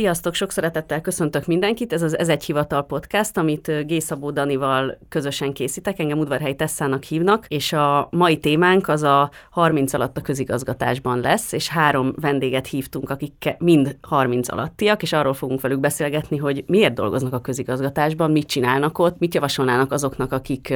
Sziasztok, sok szeretettel köszöntök mindenkit. Ez az Ez egy hivatal podcast, amit G. Szabó Danival közösen készítek. Engem Udvarhely Tesszának hívnak, és a mai témánk az a 30 alatt a közigazgatásban lesz, és három vendéget hívtunk, akik mind 30 alattiak, és arról fogunk velük beszélgetni, hogy miért dolgoznak a közigazgatásban, mit csinálnak ott, mit javasolnának azoknak, akik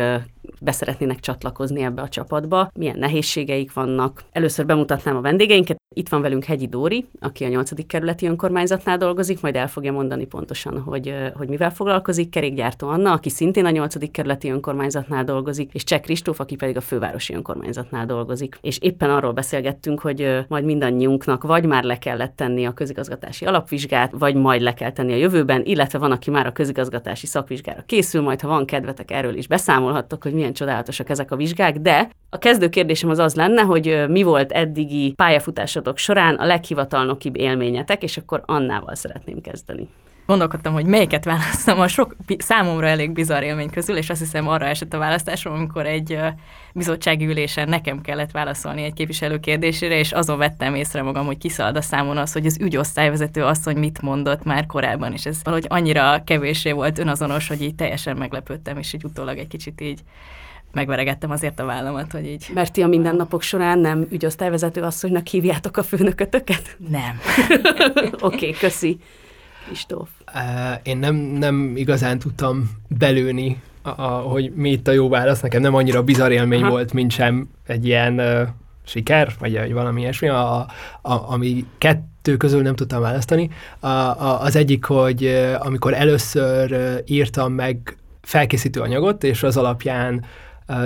beszeretnének csatlakozni ebbe a csapatba, milyen nehézségeik vannak. Először bemutatnám a vendégeinket. Itt van velünk Hegyi Dóri, aki a 8. kerületi önkormányzatnál dolgozik, majd el fogja mondani pontosan, hogy, hogy mivel foglalkozik. Kerékgyártó Anna, aki szintén a 8. kerületi önkormányzatnál dolgozik, és Cseh Kristóf, aki pedig a fővárosi önkormányzatnál dolgozik. És éppen arról beszélgettünk, hogy majd mindannyiunknak vagy már le kellett tenni a közigazgatási alapvizsgát, vagy majd le kell tenni a jövőben, illetve van, aki már a közigazgatási szakvizsgára készül, majd ha van kedvetek, erről is beszámolhattok, hogy milyen csodálatosak ezek a vizsgák, de a kezdő kérdésem az az lenne, hogy mi volt eddigi pályafutásotok során a leghivatalnokibb élményetek, és akkor Annával szeretném kezdeni. Gondolkodtam, hogy melyiket választom. A sok számomra elég bizarr élmény közül, és azt hiszem arra esett a választásom, amikor egy bizottsági ülésen nekem kellett válaszolni egy képviselő kérdésére, és azon vettem észre magam, hogy kiszalad a számon az, hogy az ügyosztályvezető asszony mit mondott már korábban, és ez valahogy annyira kevésé volt önazonos, hogy így teljesen meglepődtem, és így utólag egy kicsit így megveregettem azért a vállamat, hogy így... Mert ti a mindennapok során nem ügyosztályvezető asszonynak hívjátok a főnökötöket? Nem. Oké, okay, köszi. Kristóf. Én nem, nem igazán tudtam belőni, a, a, hogy mi itt a jó válasz. Nekem nem annyira bizarr élmény Aha. volt, mint sem egy ilyen uh, siker, vagy, vagy valami ilyesmi, a, a, ami kettő közül nem tudtam választani. A, a, az egyik, hogy amikor először írtam meg felkészítő anyagot, és az alapján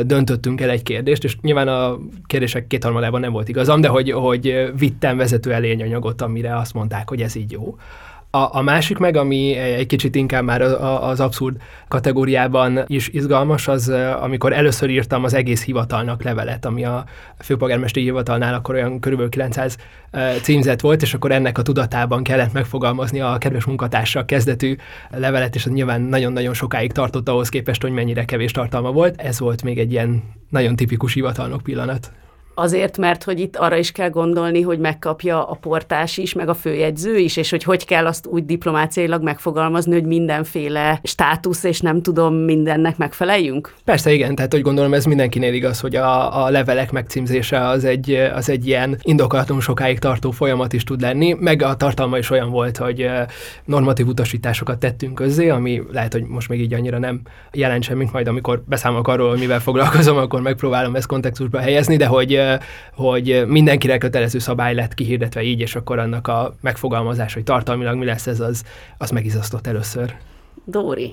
döntöttünk el egy kérdést, és nyilván a kérdések kétharmadában nem volt igazam, de hogy, hogy vittem vezető elényanyagot, amire azt mondták, hogy ez így jó. A, a másik meg, ami egy kicsit inkább már az abszurd kategóriában is izgalmas, az amikor először írtam az egész hivatalnak levelet, ami a főpolgármesteri hivatalnál akkor olyan körülbelül 900 címzet volt, és akkor ennek a tudatában kellett megfogalmazni a kedves munkatársak kezdetű levelet, és az nyilván nagyon-nagyon sokáig tartott ahhoz képest, hogy mennyire kevés tartalma volt. Ez volt még egy ilyen nagyon tipikus hivatalnok pillanat. Azért, mert hogy itt arra is kell gondolni, hogy megkapja a portás is, meg a főjegyző is, és hogy hogy kell azt úgy diplomáciailag megfogalmazni, hogy mindenféle státusz, és nem tudom, mindennek megfeleljünk? Persze, igen, tehát hogy gondolom ez mindenkinél igaz, hogy a, a levelek megcímzése az egy, az egy ilyen indokolatlan sokáig tartó folyamat is tud lenni, meg a tartalma is olyan volt, hogy normatív utasításokat tettünk közzé, ami lehet, hogy most még így annyira nem jelent semmit, majd amikor beszámolok arról, hogy mivel foglalkozom, akkor megpróbálom ezt kontextusba helyezni, de hogy hogy mindenkire kötelező szabály lett kihirdetve így, és akkor annak a megfogalmazás, hogy tartalmilag mi lesz ez, az, az megizasztott először. Dóri,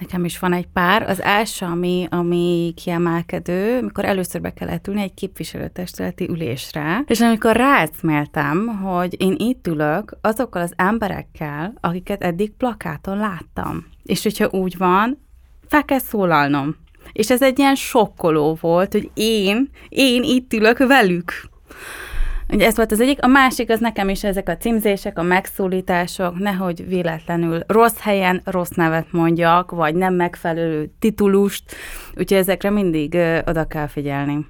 Nekem is van egy pár. Az első, ami, ami kiemelkedő, amikor először be kellett ülni egy képviselőtestületi ülésre, és amikor rácméltem, hogy én itt ülök azokkal az emberekkel, akiket eddig plakáton láttam. És hogyha úgy van, fel kell szólalnom. És ez egy ilyen sokkoló volt, hogy én, én itt ülök velük. Ugye ez volt az egyik. A másik az nekem is ezek a címzések, a megszólítások, nehogy véletlenül rossz helyen rossz nevet mondjak, vagy nem megfelelő titulust, úgyhogy ezekre mindig ö, oda kell figyelni.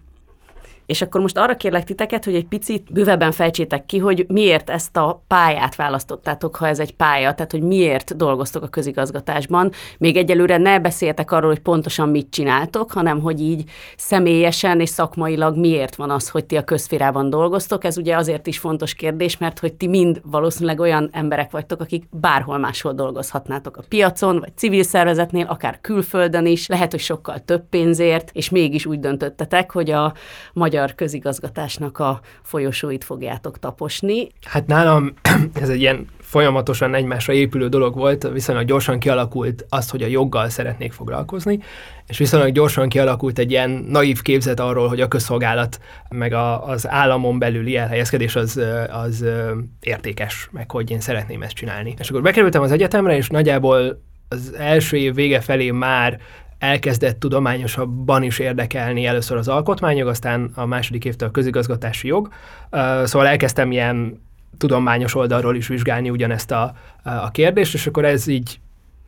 És akkor most arra kérlek titeket, hogy egy picit bővebben fejtsétek ki, hogy miért ezt a pályát választottátok, ha ez egy pálya, tehát hogy miért dolgoztok a közigazgatásban. Még egyelőre ne beszéltek arról, hogy pontosan mit csináltok, hanem hogy így személyesen és szakmailag miért van az, hogy ti a közférában dolgoztok. Ez ugye azért is fontos kérdés, mert hogy ti mind valószínűleg olyan emberek vagytok, akik bárhol máshol dolgozhatnátok a piacon, vagy civil szervezetnél, akár külföldön is, lehet, hogy sokkal több pénzért, és mégis úgy döntöttetek, hogy a magyar magyar közigazgatásnak a folyosóit fogjátok taposni. Hát nálam ez egy ilyen folyamatosan egymásra épülő dolog volt, viszonylag gyorsan kialakult az, hogy a joggal szeretnék foglalkozni, és viszonylag gyorsan kialakult egy ilyen naív képzet arról, hogy a közszolgálat meg a, az államon belüli elhelyezkedés az, az értékes, meg hogy én szeretném ezt csinálni. És akkor bekerültem az egyetemre, és nagyjából az első év vége felé már elkezdett tudományosabban is érdekelni először az alkotmányjog, aztán a második évtől a közigazgatási jog. Szóval elkezdtem ilyen tudományos oldalról is vizsgálni ugyanezt a, a kérdést, és akkor ez így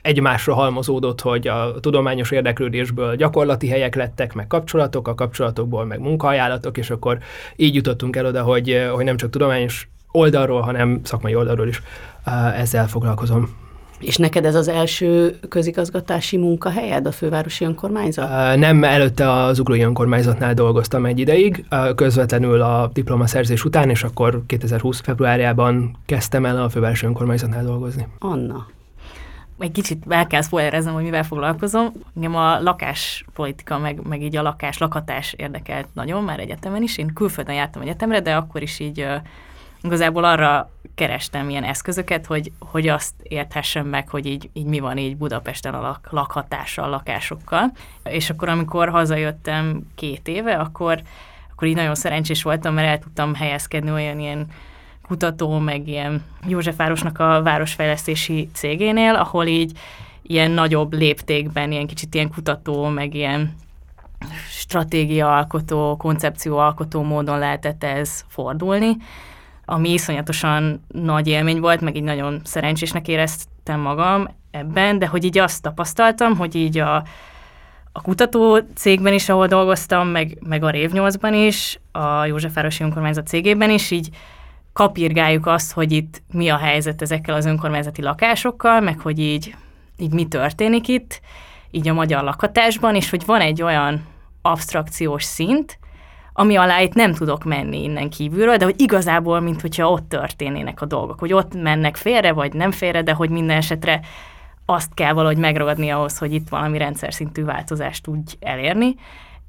egymásra halmozódott, hogy a tudományos érdeklődésből gyakorlati helyek lettek, meg kapcsolatok, a kapcsolatokból meg munkaajánlatok, és akkor így jutottunk el oda, hogy, hogy nem csak tudományos oldalról, hanem szakmai oldalról is ezzel foglalkozom. És neked ez az első közigazgatási munkahelyed a fővárosi önkormányzat? Nem, előtte az Uglói önkormányzatnál dolgoztam egy ideig, közvetlenül a diplomaszerzés után, és akkor 2020 februárjában kezdtem el a fővárosi önkormányzatnál dolgozni. Anna, egy kicsit el kell spoilereznem, hogy mivel foglalkozom. Engem a lakáspolitika, meg, meg így a lakás, lakhatás érdekelt nagyon, már egyetemen is. Én külföldön jártam egyetemre, de akkor is így uh, igazából arra kerestem ilyen eszközöket, hogy, hogy azt érthessem meg, hogy így, így mi van így Budapesten a lak, lakhatással, lakásokkal. És akkor, amikor hazajöttem két éve, akkor, akkor így nagyon szerencsés voltam, mert el tudtam helyezkedni olyan ilyen kutató, meg ilyen Józsefvárosnak a városfejlesztési cégénél, ahol így ilyen nagyobb léptékben, ilyen kicsit ilyen kutató, meg ilyen stratégiaalkotó, koncepcióalkotó módon lehetett ez fordulni, ami iszonyatosan nagy élmény volt, meg így nagyon szerencsésnek éreztem magam ebben, de hogy így azt tapasztaltam, hogy így a, a kutató cégben is, ahol dolgoztam, meg, meg a Rév 8-ban is, a Józsefvárosi Önkormányzat cégében is, így kapirgáljuk azt, hogy itt mi a helyzet ezekkel az önkormányzati lakásokkal, meg hogy így, így mi történik itt, így a magyar lakhatásban, és hogy van egy olyan abstrakciós szint, ami alá itt nem tudok menni innen kívülről, de hogy igazából, mint hogyha ott történnének a dolgok, hogy ott mennek félre, vagy nem félre, de hogy minden esetre azt kell valahogy megragadni ahhoz, hogy itt valami rendszer szintű változást tudj elérni.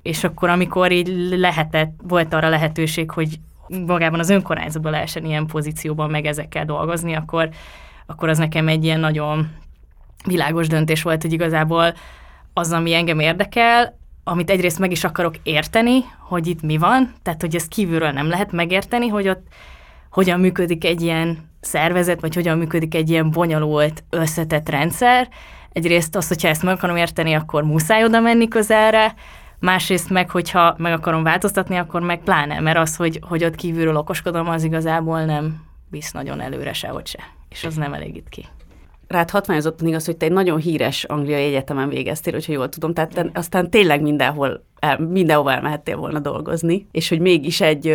És akkor, amikor így lehetett, volt arra lehetőség, hogy magában az önkormányzatban lehessen ilyen pozícióban meg ezekkel dolgozni, akkor, akkor az nekem egy ilyen nagyon világos döntés volt, hogy igazából az, ami engem érdekel, amit egyrészt meg is akarok érteni, hogy itt mi van, tehát hogy ezt kívülről nem lehet megérteni, hogy ott hogyan működik egy ilyen szervezet, vagy hogyan működik egy ilyen bonyolult, összetett rendszer. Egyrészt azt, hogyha ezt meg akarom érteni, akkor muszáj oda menni közelre, másrészt meg, hogyha meg akarom változtatni, akkor meg pláne, mert az, hogy, hogy ott kívülről okoskodom, az igazából nem visz nagyon előre sehogy se, és az nem elégít ki rád hatványozottan igaz, hogy te egy nagyon híres angliai egyetemen végeztél, hogyha jól tudom, tehát te aztán tényleg mindenhol, el, mindenhova elmehettél volna dolgozni, és hogy mégis egy,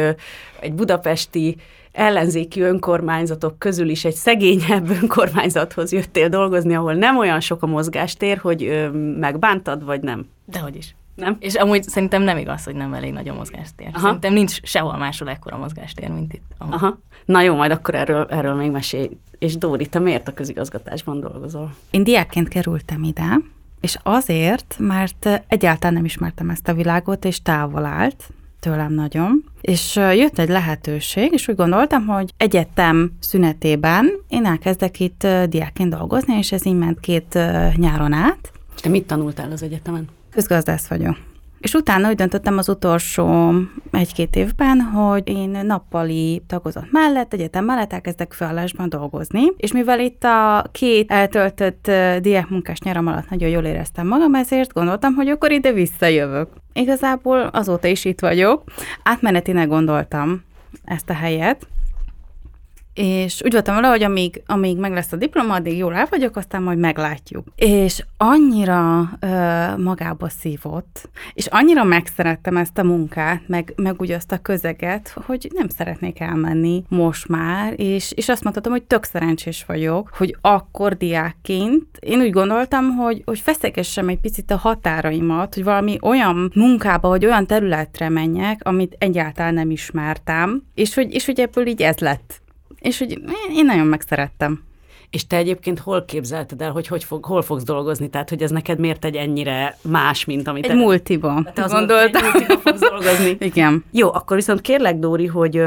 egy budapesti ellenzéki önkormányzatok közül is egy szegényebb önkormányzathoz jöttél dolgozni, ahol nem olyan sok a mozgástér, hogy megbántad, vagy nem? Dehogy is. Nem? És amúgy szerintem nem igaz, hogy nem elég nagy a mozgástér. Aha. Szerintem nincs sehol máshol ekkora mozgástér, mint itt. Amúgy. Aha. Na jó, majd akkor erről, erről még mesélj. És Dóri, te miért a közigazgatásban dolgozol? Én diákként kerültem ide, és azért, mert egyáltalán nem ismertem ezt a világot, és távol állt tőlem nagyon. És jött egy lehetőség, és úgy gondoltam, hogy egyetem szünetében én elkezdek itt diákként dolgozni, és ez így ment két nyáron át. És te mit tanultál az egyetemen? Közgazdász vagyok. És utána úgy döntöttem az utolsó egy-két évben, hogy én nappali tagozat mellett, egyetem mellett elkezdek felállásban dolgozni, és mivel itt a két eltöltött diákmunkás nyaram alatt nagyon jól éreztem magam, ezért gondoltam, hogy akkor ide visszajövök. Igazából azóta is itt vagyok. Átmenetinek gondoltam ezt a helyet, és úgy voltam vele, hogy amíg, amíg meg lesz a diploma, addig jól el vagyok, aztán majd meglátjuk. És annyira ö, magába szívott, és annyira megszerettem ezt a munkát, meg, meg úgy azt a közeget, hogy nem szeretnék elmenni most már, és, és azt mondhatom, hogy tök szerencsés vagyok, hogy akkor diákként én úgy gondoltam, hogy, hogy feszegessem egy picit a határaimat, hogy valami olyan munkába, vagy olyan területre menjek, amit egyáltalán nem ismertem, és hogy, és hogy ebből így ez lett és hogy én nagyon megszerettem. És te egyébként hol képzelted el, hogy, hogy fog, hol fogsz dolgozni? Tehát, hogy ez neked miért egy ennyire más, mint amit... Egy te, multiba. Te az gondoltam. Egy multiba fogsz dolgozni. Igen. Jó, akkor viszont kérlek, Dóri, hogy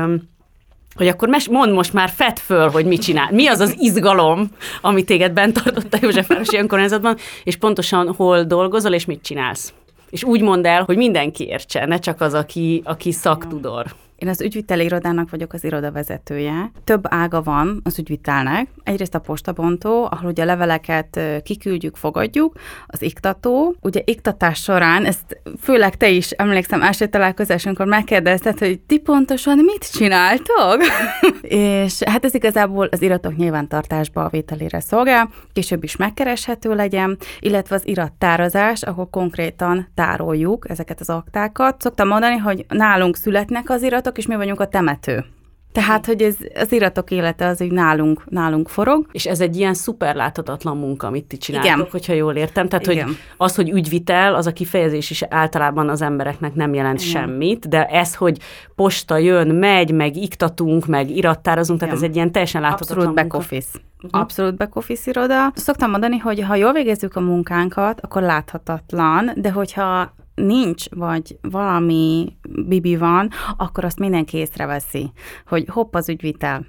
hogy akkor mes- mondd most már fed föl, hogy mit csinál. Mi az az izgalom, ami téged bent tartott a Józsefvárosi önkormányzatban, és pontosan hol dolgozol, és mit csinálsz. És úgy mondd el, hogy mindenki értse, ne csak az, aki, aki szaktudor. Én az ügyviteli irodának vagyok az irodavezetője. Több ága van az ügyvitelnek. Egyrészt a postabontó, ahol ugye a leveleket kiküldjük, fogadjuk, az iktató. Ugye iktatás során, ezt főleg te is emlékszem, első találkozásunkkor megkérdezted, hogy ti pontosan mit csináltok? és hát ez igazából az iratok nyilvántartásba a vételére szolgál, később is megkereshető legyen, illetve az irattározás, ahol konkrétan tároljuk ezeket az aktákat. Szoktam mondani, hogy nálunk születnek az iratok, és mi vagyunk a temető. Tehát, hogy ez, az iratok élete az, hogy nálunk, nálunk forog. És ez egy ilyen szuper láthatatlan munka, amit ti csináltok, Igen. hogyha jól értem. Tehát, Igen. hogy az, hogy ügyvitel, az a kifejezés is általában az embereknek nem jelent Igen. semmit, de ez, hogy posta jön, megy, meg iktatunk, meg irattározunk, tehát Igen. ez egy ilyen teljesen láthatatlan Abszolút back munka. office. Abszolút back office iroda. Szoktam mondani, hogy ha jól végezzük a munkánkat, akkor láthatatlan, de hogyha nincs, vagy valami bibi van, akkor azt mindenki észreveszi, hogy hopp az ügyvitel.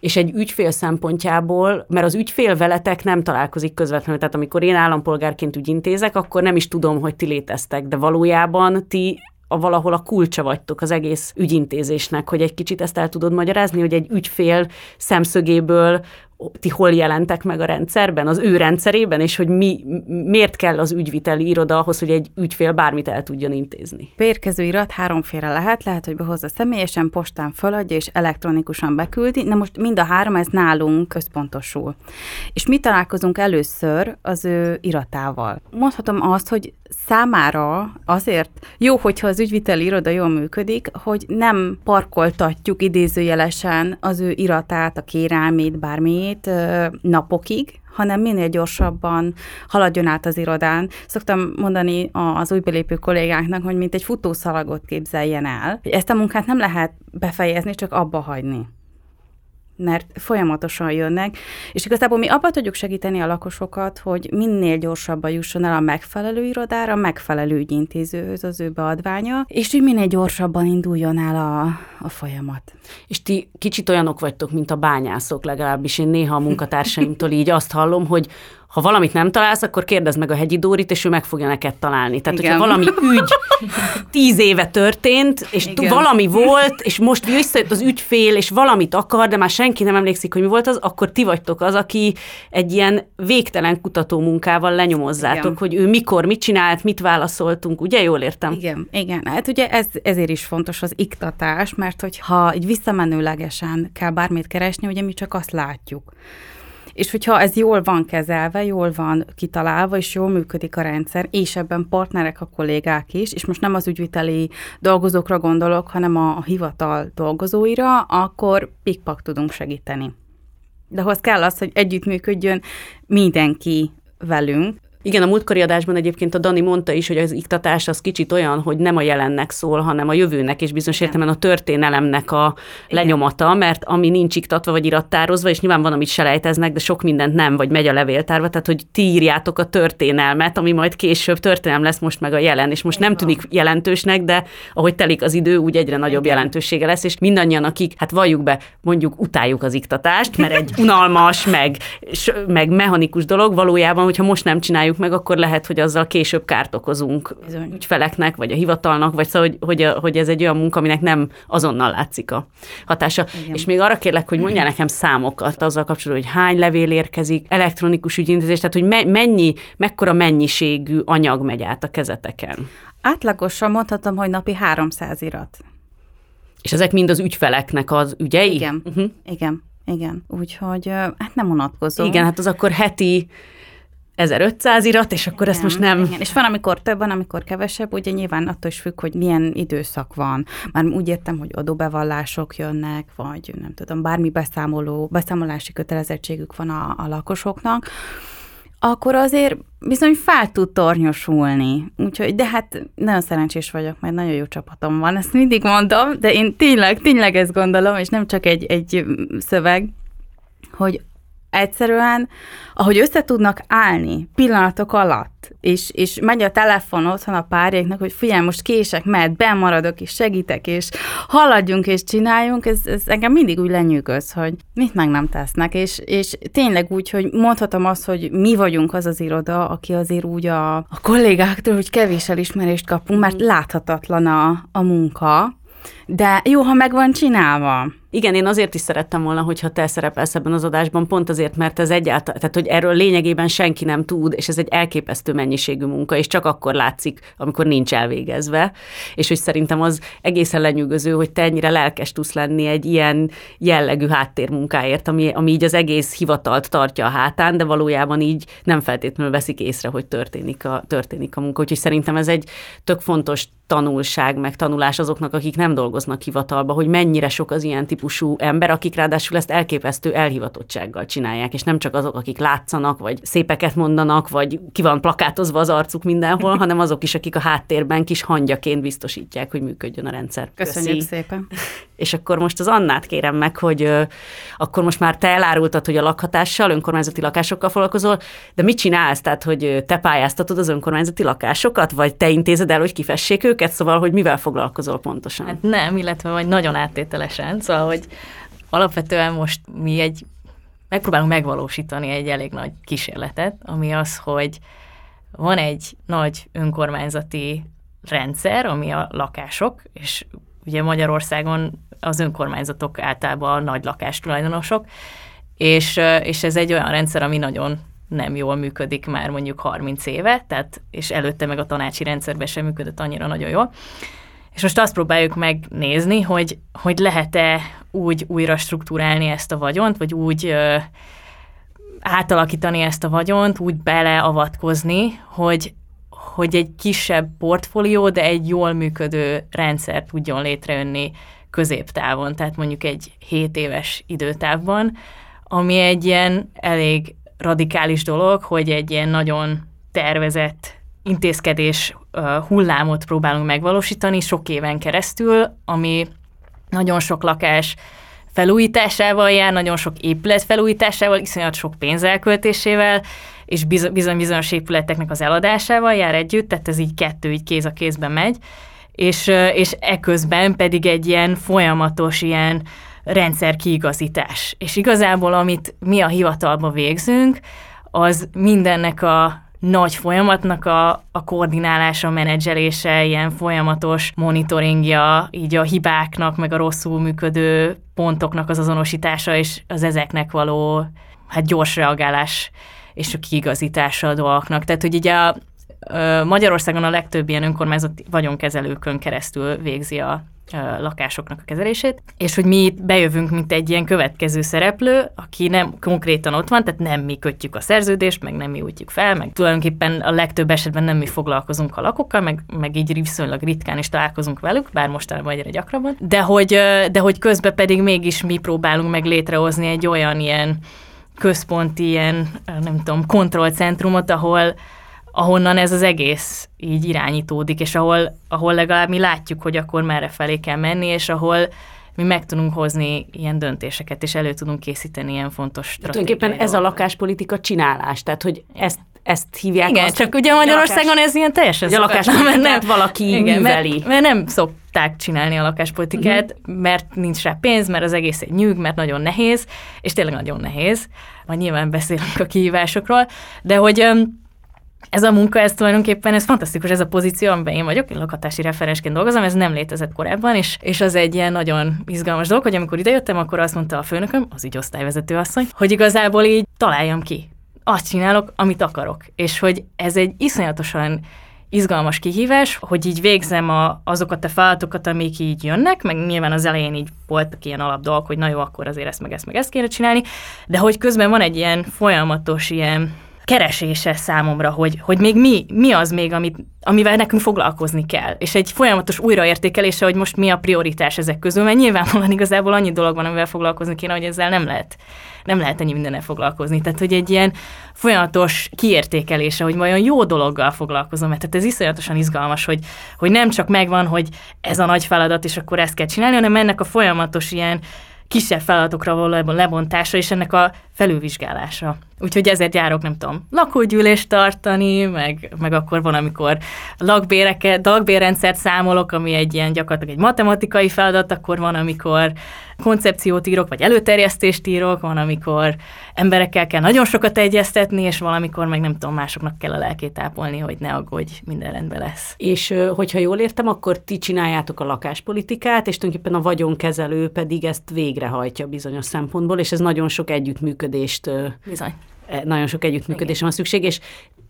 És egy ügyfél szempontjából, mert az ügyfél veletek nem találkozik közvetlenül, tehát amikor én állampolgárként ügyintézek, akkor nem is tudom, hogy ti léteztek, de valójában ti a valahol a kulcsa vagytok az egész ügyintézésnek, hogy egy kicsit ezt el tudod magyarázni, hogy egy ügyfél szemszögéből ti hol jelentek meg a rendszerben, az ő rendszerében, és hogy mi, miért kell az ügyviteli iroda ahhoz, hogy egy ügyfél bármit el tudjon intézni. Beérkező irat háromféle lehet, lehet, hogy behozza személyesen, postán feladja és elektronikusan beküldi, de most mind a három ez nálunk központosul. És mi találkozunk először az ő iratával. Mondhatom azt, hogy számára azért jó, hogyha az ügyviteli iroda jól működik, hogy nem parkoltatjuk idézőjelesen az ő iratát, a kérelmét, bármiét ö, napokig, hanem minél gyorsabban haladjon át az irodán. Szoktam mondani az újbelépő kollégáknak, hogy mint egy futószalagot képzeljen el. Ezt a munkát nem lehet befejezni, csak abba hagyni mert folyamatosan jönnek, és igazából mi abban tudjuk segíteni a lakosokat, hogy minél gyorsabban jusson el a megfelelő irodára, a megfelelő ügyintézőhöz az ő beadványa, és hogy minél gyorsabban induljon el a, a folyamat. És ti kicsit olyanok vagytok, mint a bányászok, legalábbis én néha a munkatársaimtól így azt hallom, hogy ha valamit nem találsz, akkor kérdezd meg a hegyi Dórit, és ő meg fogja neked találni. Tehát, Igen. hogyha valami ügy tíz éve történt, és Igen. Valami volt, és most visszajött az ügyfél, és valamit akar, de már senki nem emlékszik, hogy mi volt az, akkor ti vagytok az, aki egy ilyen végtelen kutató munkával lenyomozzátok, Igen. hogy ő mikor mit csinált, mit válaszoltunk, ugye jól értem? Igen, igen. Hát ugye ez, ezért is fontos az iktatás, mert hogyha így visszamenőlegesen kell bármit keresni, ugye mi csak azt látjuk. És hogyha ez jól van kezelve, jól van kitalálva, és jól működik a rendszer, és ebben partnerek a kollégák is, és most nem az ügyviteli dolgozókra gondolok, hanem a, a hivatal dolgozóira, akkor pikpak tudunk segíteni. De ahhoz kell az, hogy együttműködjön mindenki velünk, Igen, a múltkori adásban egyébként a Dani mondta is, hogy az iktatás az kicsit olyan, hogy nem a jelennek szól, hanem a jövőnek, és bizonyos értelemben a történelemnek a lenyomata, mert ami nincs iktatva vagy irattározva, és nyilván van, amit selejteznek, de sok mindent nem, vagy megy a levéltárba, tehát hogy ti írjátok a történelmet, ami majd később történelem lesz most meg a jelen, és most nem tűnik jelentősnek, de ahogy telik az idő, úgy egyre nagyobb Igen. jelentősége lesz, és mindannyian, akik, hát valljuk be, mondjuk utáljuk az iktatást, mert egy unalmas, meg, meg mechanikus dolog, valójában, hogyha most nem csináljuk meg, akkor lehet, hogy azzal később kárt okozunk Bizony. ügyfeleknek, vagy a hivatalnak, vagy szóval, hogy, hogy, a, hogy ez egy olyan munka, aminek nem azonnal látszik a hatása. Igen. És még arra kérlek, hogy mondjál nekem számokat azzal kapcsolatban, hogy hány levél érkezik, elektronikus ügyintézés, tehát hogy me- mennyi, mekkora mennyiségű anyag megy át a kezeteken. Átlagosan mondhatom, hogy napi 300 irat. És ezek mind az ügyfeleknek az ügyei? Igen, Uh-huh. igen, igen. Úgyhogy hát nem unatkozom. Igen, hát az akkor heti 1500 irat, és akkor ezt most nem... Igen. És van, amikor több, van, amikor kevesebb, ugye nyilván attól is függ, hogy milyen időszak van. Már úgy értem, hogy adóbevallások jönnek, vagy nem tudom, bármi beszámoló, beszámolási kötelezettségük van a, a lakosoknak, akkor azért bizony fel tud tornyosulni. Úgyhogy, de hát nagyon szerencsés vagyok, mert nagyon jó csapatom van, ezt mindig mondom, de én tényleg, tényleg ezt gondolom, és nem csak egy, egy szöveg, hogy egyszerűen, ahogy össze tudnak állni pillanatok alatt, és, és megy a telefon otthon a párjéknak, hogy figyelj, most kések, mert bemaradok, és segítek, és haladjunk, és csináljunk, ez, ez engem mindig úgy lenyűgöz, hogy mit meg nem tesznek, és, és tényleg úgy, hogy mondhatom azt, hogy mi vagyunk az az iroda, aki azért úgy a, a kollégáktól, hogy kevés elismerést kapunk, mert láthatatlan a, a munka, de jó, ha meg van csinálva. Igen, én azért is szerettem volna, hogyha te szerepelsz ebben az adásban, pont azért, mert ez egyáltalán, tehát hogy erről lényegében senki nem tud, és ez egy elképesztő mennyiségű munka, és csak akkor látszik, amikor nincs elvégezve. És hogy szerintem az egészen lenyűgöző, hogy te ennyire lelkes tudsz lenni egy ilyen jellegű háttérmunkáért, ami, ami így az egész hivatalt tartja a hátán, de valójában így nem feltétlenül veszik észre, hogy történik a, történik a munka. Úgyhogy szerintem ez egy tök fontos tanulság, meg tanulás azoknak, akik nem dolgoznak hivatalba, hogy mennyire sok az ilyen típusú ember, akik ráadásul ezt elképesztő elhivatottsággal csinálják, és nem csak azok, akik látszanak, vagy szépeket mondanak, vagy ki van plakátozva az arcuk mindenhol, hanem azok is, akik a háttérben kis hangyaként biztosítják, hogy működjön a rendszer. Köszönjük Köszi. szépen. És akkor most az Annát kérem meg, hogy ö, akkor most már te elárultad, hogy a lakhatással, önkormányzati lakásokkal foglalkozol, de mit csinálsz? Tehát, hogy te pályáztatod az önkormányzati lakásokat, vagy te intézed el, hogy kifessék őket? Szóval, hogy mivel foglalkozol pontosan? Hát nem, illetve vagy nagyon áttételesen. Szóval, hogy alapvetően most mi egy megpróbálunk megvalósítani egy elég nagy kísérletet, ami az, hogy van egy nagy önkormányzati rendszer, ami a lakások, és ugye Magyarországon az önkormányzatok általában nagy lakástulajdonosok, és, és ez egy olyan rendszer, ami nagyon nem jól működik már mondjuk 30 éve, tehát, és előtte meg a tanácsi rendszerben sem működött annyira nagyon jól. És most azt próbáljuk megnézni, hogy, hogy lehet-e úgy újra struktúrálni ezt a vagyont, vagy úgy ö, átalakítani ezt a vagyont, úgy beleavatkozni, hogy, hogy egy kisebb portfólió, de egy jól működő rendszer tudjon létrejönni középtávon, tehát mondjuk egy 7 éves időtávban, ami egy ilyen elég radikális dolog, hogy egy ilyen nagyon tervezett intézkedés hullámot próbálunk megvalósítani sok éven keresztül, ami nagyon sok lakás felújításával jár, nagyon sok épület felújításával, iszonyat sok pénz elköltésével, és bizony bizonyos épületeknek az eladásával jár együtt, tehát ez így kettő így kéz a kézben megy, és, és eközben pedig egy ilyen folyamatos ilyen rendszer kiigazítás. És igazából, amit mi a hivatalba végzünk, az mindennek a nagy folyamatnak a, a koordinálása, menedzselése, ilyen folyamatos monitoringja, így a hibáknak, meg a rosszul működő pontoknak az azonosítása, és az ezeknek való hát gyors reagálás és a kiigazítása a dolgoknak. Tehát, hogy ugye a, Magyarországon a legtöbb ilyen önkormányzat vagyonkezelőkön keresztül végzi a lakásoknak a kezelését, és hogy mi itt bejövünk, mint egy ilyen következő szereplő, aki nem konkrétan ott van, tehát nem mi kötjük a szerződést, meg nem mi útjuk fel, meg tulajdonképpen a legtöbb esetben nem mi foglalkozunk a lakokkal, meg, meg így viszonylag ritkán is találkozunk velük, bár mostanában egyre gyakrabban, de hogy, de hogy közben pedig mégis mi próbálunk meg létrehozni egy olyan ilyen központi ilyen, nem tudom, kontrollcentrumot, ahol, ahonnan ez az egész így irányítódik, és ahol, ahol legalább mi látjuk, hogy akkor merre felé kell menni, és ahol mi meg tudunk hozni ilyen döntéseket, és elő tudunk készíteni ilyen fontos stratégiai Tulajdonképpen ez a lakáspolitika csinálás, tehát hogy ezt ezt hívják. Igen, azt, csak ugye Magyarországon lakás, ez ilyen teljesen a lakáspolitikát nem, valaki igen, műveli. Mert, mert nem szokták csinálni a lakáspolitikát, uh-huh. mert nincs rá pénz, mert az egész egy nyűg, mert nagyon nehéz, és tényleg nagyon nehéz. Majd nyilván beszélünk a kihívásokról, de hogy ez a munka, ez tulajdonképpen, ez fantasztikus, ez a pozíció, amiben én vagyok, én lakhatási referensként dolgozom, ez nem létezett korábban, és, és az egy ilyen nagyon izgalmas dolog, hogy amikor idejöttem, akkor azt mondta a főnököm, az így osztályvezető asszony, hogy igazából így találjam ki. Azt csinálok, amit akarok. És hogy ez egy iszonyatosan izgalmas kihívás, hogy így végzem a, azokat a feladatokat, amik így jönnek, meg nyilván az elején így voltak ilyen alapdolgok, hogy na jó, akkor azért ezt meg ezt meg ezt kéne csinálni, de hogy közben van egy ilyen folyamatos ilyen keresése számomra, hogy, hogy még mi, mi az még, amit, amivel nekünk foglalkozni kell. És egy folyamatos újraértékelése, hogy most mi a prioritás ezek közül, mert nyilvánvalóan igazából annyi dolog van, amivel foglalkozni kéne, hogy ezzel nem lehet, nem lehet ennyi mindennel foglalkozni. Tehát, hogy egy ilyen folyamatos kiértékelése, hogy vajon jó dologgal foglalkozom, mert tehát ez iszonyatosan izgalmas, hogy, hogy nem csak megvan, hogy ez a nagy feladat, és akkor ezt kell csinálni, hanem ennek a folyamatos ilyen kisebb feladatokra való lebontása és ennek a felülvizsgálása. Úgyhogy ezért járok, nem tudom, lakógyűlést tartani, meg, meg akkor van, amikor lakbéreket, lakbérrendszert számolok, ami egy ilyen gyakorlatilag egy matematikai feladat, akkor van, amikor koncepciót írok, vagy előterjesztést írok, van, amikor emberekkel kell nagyon sokat egyeztetni, és valamikor meg nem tudom, másoknak kell a lelkét ápolni, hogy ne aggódj, minden rendben lesz. És hogyha jól értem, akkor ti csináljátok a lakáspolitikát, és tulajdonképpen a vagyonkezelő pedig ezt végrehajtja bizonyos szempontból, és ez nagyon sok együttműködést Bizony. e, nagyon sok együttműködésre van szükség, és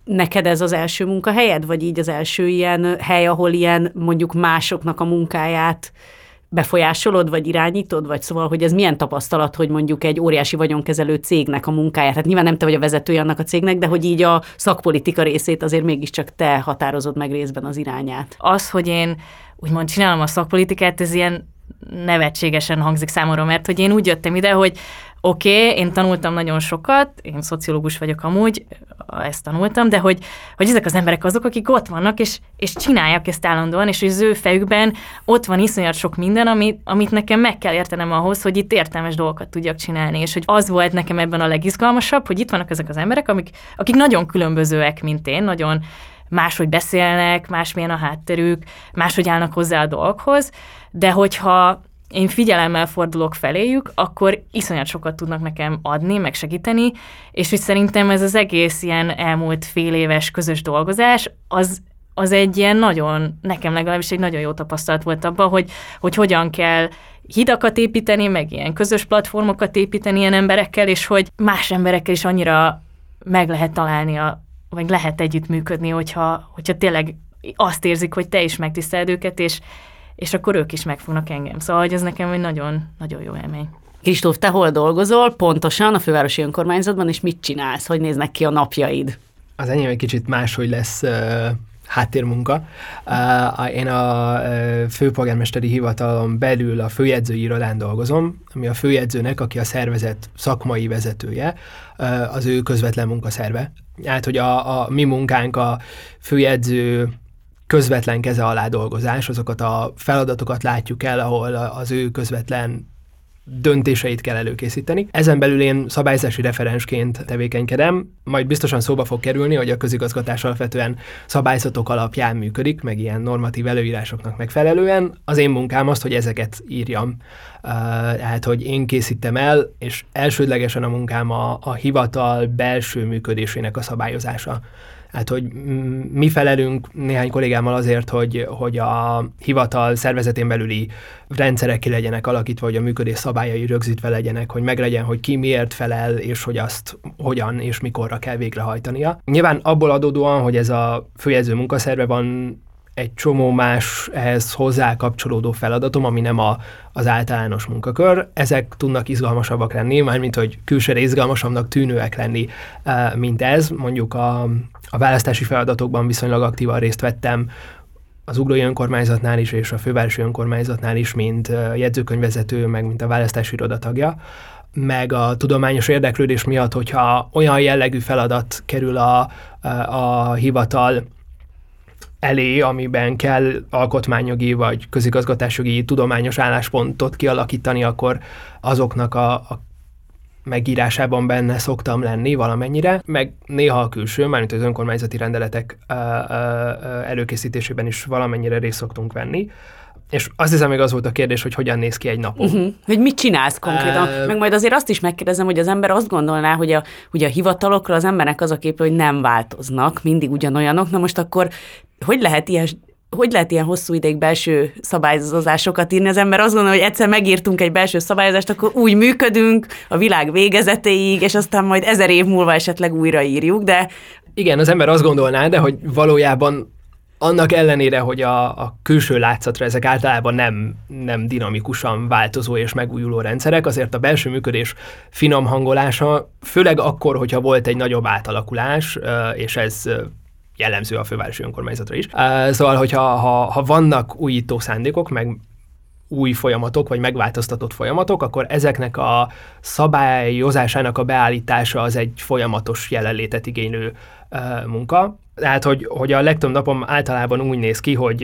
neked ez az első munkahelyed, vagy így az első ilyen hely, ahol ilyen mondjuk másoknak a munkáját befolyásolod, vagy irányítod, vagy szóval, hogy ez milyen tapasztalat, hogy mondjuk egy óriási vagyonkezelő cégnek a munkáját, hát nyilván nem te vagy a vezetője annak a cégnek, de hogy így a szakpolitika részét azért mégiscsak te határozod meg részben az irányát. Az, hogy én úgymond csinálom a szakpolitikát, ez ilyen nevetségesen hangzik számomra, mert hogy én úgy jöttem ide, hogy oké, okay, én tanultam nagyon sokat, én szociológus vagyok amúgy, ezt tanultam, de hogy, hogy ezek az emberek azok, akik ott vannak, és, és csinálják ezt állandóan, és az ő fejükben ott van iszonyat sok minden, amit, amit nekem meg kell értenem ahhoz, hogy itt értelmes dolgokat tudjak csinálni, és hogy az volt nekem ebben a legizgalmasabb, hogy itt vannak ezek az emberek, amik, akik nagyon különbözőek, mint én, nagyon máshogy beszélnek, másmilyen a hátterük, máshogy állnak hozzá a dolgokhoz, de hogyha én figyelemmel fordulok feléjük, akkor iszonyat sokat tudnak nekem adni, meg segíteni, és hogy szerintem ez az egész ilyen elmúlt fél éves közös dolgozás, az, az egy ilyen nagyon, nekem legalábbis egy nagyon jó tapasztalat volt abban, hogy, hogy hogyan kell hidakat építeni, meg ilyen közös platformokat építeni ilyen emberekkel, és hogy más emberekkel is annyira meg lehet találni, a, vagy lehet együttműködni, hogyha, hogyha tényleg azt érzik, hogy te is megtiszteled őket, és, és akkor ők is megfognak engem. Szóval hogy ez nekem egy nagyon, nagyon jó élmény. Kristóf, te hol dolgozol pontosan a fővárosi önkormányzatban, és mit csinálsz? Hogy néznek ki a napjaid? Az enyém egy kicsit máshogy lesz uh, háttérmunka. Uh, én a uh, főpolgármesteri hivatalon belül a főjegyzői irodán dolgozom, ami a főjegyzőnek, aki a szervezet szakmai vezetője, uh, az ő közvetlen munkaszerve. Hát, hogy a, a mi munkánk a főjegyző közvetlen keze alá dolgozás, azokat a feladatokat látjuk el, ahol az ő közvetlen döntéseit kell előkészíteni. Ezen belül én szabályzási referensként tevékenykedem, majd biztosan szóba fog kerülni, hogy a közigazgatás alapvetően szabályzatok alapján működik, meg ilyen normatív előírásoknak megfelelően. Az én munkám az, hogy ezeket írjam. Tehát, hogy én készítem el, és elsődlegesen a munkám a, a hivatal belső működésének a szabályozása. Hát, hogy mi felelünk néhány kollégámmal azért, hogy, hogy a hivatal szervezetén belüli rendszerek ki legyenek alakítva, hogy a működés szabályai rögzítve legyenek, hogy meglegyen, hogy ki miért felel, és hogy azt hogyan és mikorra kell végrehajtania. Nyilván abból adódóan, hogy ez a főjegyző munkaszerve van, egy csomó más ehhez hozzá kapcsolódó feladatom, ami nem a, az általános munkakör. Ezek tudnak izgalmasabbak lenni, mármint hogy külsőre izgalmasabbnak tűnőek lenni, eh, mint ez. Mondjuk a, a választási feladatokban viszonylag aktívan részt vettem, az ugrói önkormányzatnál is, és a fővárosi önkormányzatnál is, mint eh, jegyzőkönyvezető, meg mint a választási irodatagja meg a tudományos érdeklődés miatt, hogyha olyan jellegű feladat kerül a, a, a hivatal elé, amiben kell alkotmányjogi vagy közigazgatásjogi tudományos álláspontot kialakítani, akkor azoknak a, a megírásában benne szoktam lenni valamennyire, meg néha a külső, mármint az önkormányzati rendeletek előkészítésében is valamennyire részt szoktunk venni. És azt hiszem, még az volt a kérdés, hogy hogyan néz ki egy nap. Uh-huh. Hogy mit csinálsz konkrétan? Uh, meg majd azért azt is megkérdezem, hogy az ember azt gondolná, hogy a, hogy a hivatalokra az embernek az a kép, hogy nem változnak, mindig ugyanolyanok. Na most akkor hogy lehet ilyen hogy lehet ilyen hosszú ideig belső szabályozásokat írni? Az ember azt gondolja, hogy egyszer megírtunk egy belső szabályozást, akkor úgy működünk a világ végezetéig, és aztán majd ezer év múlva esetleg újraírjuk, de... Igen, az ember azt gondolná, de hogy valójában annak ellenére, hogy a, a külső látszatra ezek általában nem, nem dinamikusan változó és megújuló rendszerek, azért a belső működés finom hangolása, főleg akkor, hogyha volt egy nagyobb átalakulás, és ez jellemző a fővárosi önkormányzatra is. Szóval, hogyha ha, ha vannak újító szándékok, meg új folyamatok, vagy megváltoztatott folyamatok, akkor ezeknek a szabályozásának a beállítása az egy folyamatos jelenlétet igénylő munka. Tehát, hogy, hogy a legtöbb napom általában úgy néz ki, hogy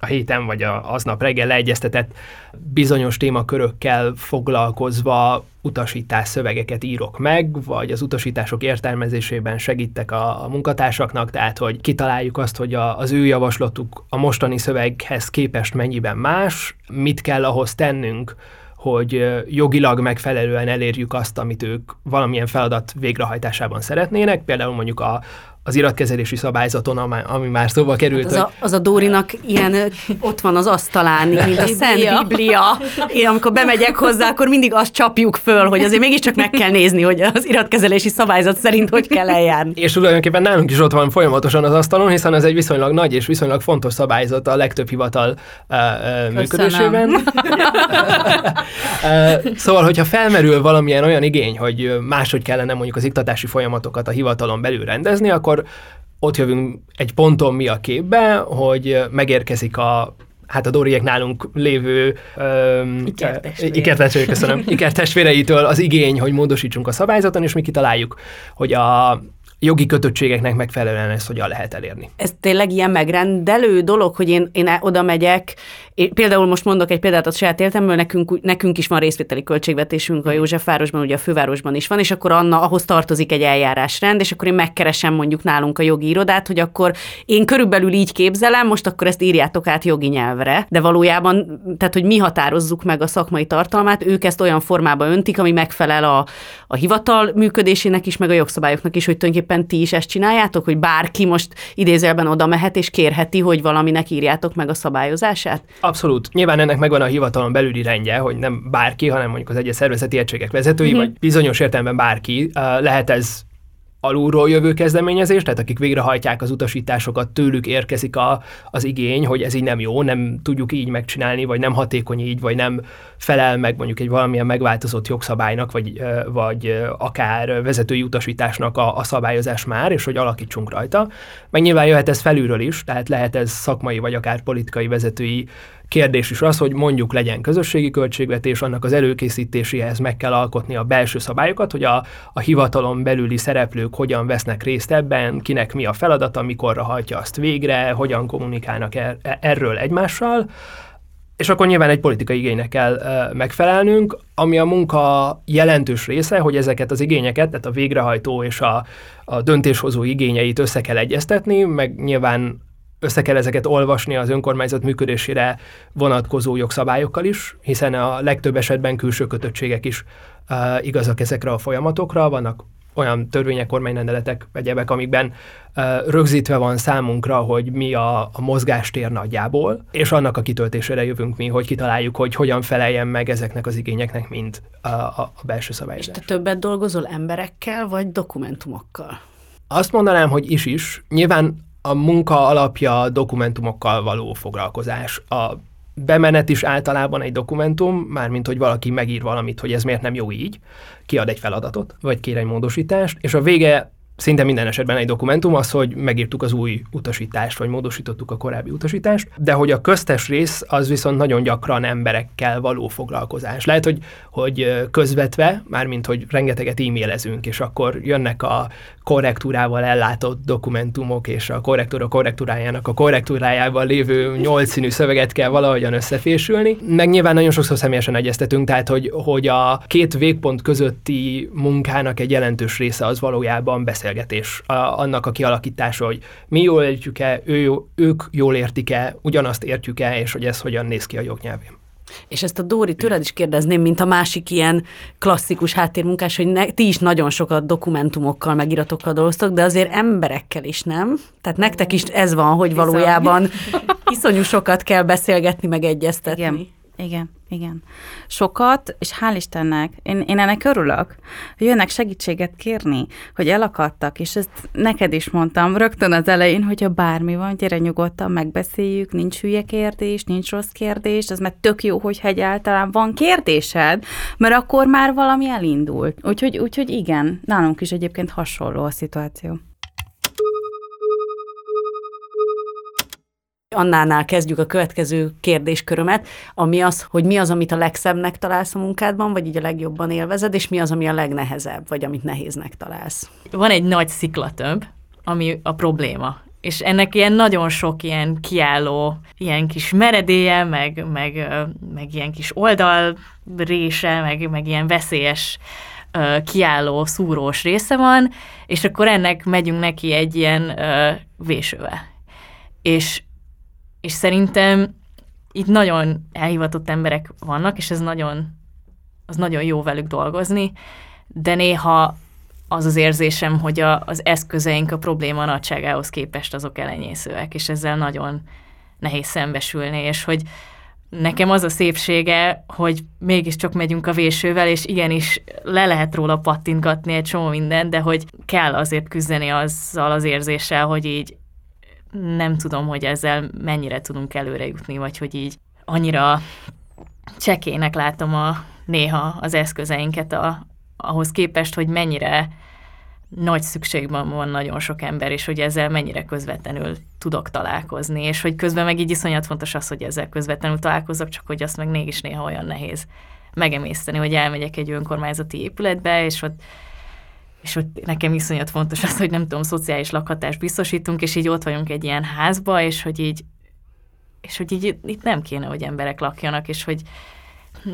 a héten vagy a, aznap reggel leegyeztetett bizonyos témakörökkel foglalkozva utasítás szövegeket írok meg, vagy az utasítások értelmezésében segítek a, a munkatársaknak, tehát hogy kitaláljuk azt, hogy a, az ő javaslatuk a mostani szöveghez képest mennyiben más, mit kell ahhoz tennünk, hogy jogilag megfelelően elérjük azt, amit ők valamilyen feladat végrehajtásában szeretnének, például mondjuk a, az iratkezelési szabályzaton, ami már szóba került. Hát az, hogy... a, az a Dórinak ilyen ott van az asztalán, mint a Szent Biblia. Én amikor bemegyek hozzá, akkor mindig azt csapjuk föl, hogy azért mégiscsak meg kell nézni, hogy az iratkezelési szabályzat szerint hogy kell eljárni. És tulajdonképpen nálunk is ott van folyamatosan az asztalon, hiszen ez egy viszonylag nagy és viszonylag fontos szabályzat a legtöbb hivatal uh, uh, működésében. uh, szóval, hogyha felmerül valamilyen olyan igény, hogy máshogy kellene mondjuk az iktatási folyamatokat a hivatalon belül rendezni, akkor ott jövünk egy ponton mi a képbe, hogy megérkezik a hát a Doriek nálunk lévő öm, ikertestvére. ikertestvére, köszönöm, ikertestvéreitől az igény, hogy módosítsunk a szabályzaton, és mi kitaláljuk, hogy a jogi kötöttségeknek megfelelően ezt hogyan lehet elérni. Ez tényleg ilyen megrendelő dolog, hogy én, én oda megyek, én például most mondok egy példát a saját életemből, nekünk, nekünk is van részvételi költségvetésünk a Józsefvárosban, ugye a fővárosban is van, és akkor Anna, ahhoz tartozik egy eljárásrend, és akkor én megkeresem mondjuk nálunk a jogi irodát, hogy akkor én körülbelül így képzelem, most akkor ezt írjátok át jogi nyelvre, de valójában, tehát hogy mi határozzuk meg a szakmai tartalmát, ők ezt olyan formába öntik, ami megfelel a, a hivatal működésének is, meg a jogszabályoknak is, hogy tulajdonképpen ti is ezt csináljátok, hogy bárki most idézőjelben oda mehet és kérheti, hogy valaminek írjátok meg a szabályozását? Abszolút. Nyilván ennek megvan a hivatalon belüli rendje, hogy nem bárki, hanem mondjuk az egyes szervezeti egységek vezetői, mm-hmm. vagy bizonyos értelemben bárki. Lehet ez alulról jövő kezdeményezés, tehát akik végrehajtják az utasításokat, tőlük érkezik a, az igény, hogy ez így nem jó, nem tudjuk így megcsinálni, vagy nem hatékony így, vagy nem felel meg mondjuk egy valamilyen megváltozott jogszabálynak, vagy, vagy akár vezetői utasításnak a, a szabályozás már, és hogy alakítsunk rajta. Meg nyilván jöhet ez felülről is, tehát lehet ez szakmai, vagy akár politikai vezetői Kérdés is az, hogy mondjuk legyen közösségi költségvetés, annak az előkészítéséhez meg kell alkotni a belső szabályokat, hogy a, a hivatalon belüli szereplők hogyan vesznek részt ebben, kinek mi a feladata, mikorra hajtja azt végre, hogyan kommunikálnak er, erről egymással, és akkor nyilván egy politikai igénynek kell megfelelnünk, ami a munka jelentős része, hogy ezeket az igényeket, tehát a végrehajtó és a, a döntéshozó igényeit össze kell egyeztetni, meg nyilván össze kell ezeket olvasni az önkormányzat működésére vonatkozó jogszabályokkal is, hiszen a legtöbb esetben külső kötöttségek is uh, igazak ezekre a folyamatokra, vannak olyan törvények, kormányrendeletek, egyebek, amikben uh, rögzítve van számunkra, hogy mi a, a mozgástér nagyjából, és annak a kitöltésére jövünk mi, hogy kitaláljuk, hogy hogyan feleljen meg ezeknek az igényeknek mind a, a, a belső szabályozás. És te többet dolgozol emberekkel, vagy dokumentumokkal? Azt mondanám, hogy is is. Nyilván a munka alapja dokumentumokkal való foglalkozás. A bemenet is általában egy dokumentum, mármint hogy valaki megír valamit, hogy ez miért nem jó így, kiad egy feladatot, vagy kér egy módosítást, és a vége szinte minden esetben egy dokumentum az, hogy megírtuk az új utasítást, vagy módosítottuk a korábbi utasítást, de hogy a köztes rész az viszont nagyon gyakran emberekkel való foglalkozás. Lehet, hogy, hogy közvetve, mármint hogy rengeteget e-mailezünk, és akkor jönnek a korrektúrával ellátott dokumentumok, és a korrektúra korrektúrájának a korrektúrájával lévő nyolcszínű szöveget kell valahogyan összefésülni. Meg nyilván nagyon sokszor személyesen egyeztetünk, tehát hogy, hogy a két végpont közötti munkának egy jelentős része az valójában beszélgetés, a, annak a kialakítása, hogy mi jól értjük-e, ő, ők jól értik-e, ugyanazt értjük-e, és hogy ez hogyan néz ki a jognyelvén. És ezt a Dóri tőled is kérdezném, mint a másik ilyen klasszikus háttérmunkás, hogy ne, ti is nagyon sokat dokumentumokkal, megiratokkal dolgoztok, de azért emberekkel is, nem? Tehát nektek is ez van, hogy valójában iszonyú sokat kell beszélgetni, meg egyeztetni. Igen. Igen, igen. Sokat, és hál' Istennek, én, én ennek örülök, hogy jönnek segítséget kérni, hogy elakadtak, és ezt neked is mondtam rögtön az elején, hogyha bármi van, gyere nyugodtan, megbeszéljük, nincs hülye kérdés, nincs rossz kérdés, az mert tök jó, hogyha egyáltalán van kérdésed, mert akkor már valami elindult. Úgyhogy, úgyhogy igen, nálunk is egyébként hasonló a szituáció. Annánál kezdjük a következő kérdéskörömet, ami az, hogy mi az, amit a legszebbnek találsz a munkádban, vagy így a legjobban élvezed, és mi az, ami a legnehezebb, vagy amit nehéznek találsz. Van egy nagy sziklatömb, ami a probléma. És ennek ilyen nagyon sok ilyen kiálló, ilyen kis meredélye, meg, meg, meg ilyen kis oldalrése, meg, meg ilyen veszélyes kiálló, szúrós része van, és akkor ennek megyünk neki egy ilyen vésővel. És és szerintem itt nagyon elhivatott emberek vannak, és ez nagyon, az nagyon jó velük dolgozni, de néha az az érzésem, hogy a, az eszközeink a probléma nagyságához képest azok elenyészőek, és ezzel nagyon nehéz szembesülni, és hogy nekem az a szépsége, hogy mégiscsak megyünk a vésővel, és igenis le lehet róla pattintgatni egy csomó mindent, de hogy kell azért küzdeni azzal az érzéssel, hogy így nem tudom, hogy ezzel mennyire tudunk előre jutni, vagy hogy így annyira csekének látom a, néha az eszközeinket a, ahhoz képest, hogy mennyire nagy szükségben van nagyon sok ember, és hogy ezzel mennyire közvetlenül tudok találkozni, és hogy közben meg így iszonyat fontos az, hogy ezzel közvetlenül találkozok, csak hogy azt meg mégis néha olyan nehéz megemészteni, hogy elmegyek egy önkormányzati épületbe, és ott és ott nekem iszonyat fontos az, hogy nem tudom, szociális lakhatást biztosítunk, és így ott vagyunk egy ilyen házba, és hogy így, és hogy így itt nem kéne, hogy emberek lakjanak, és hogy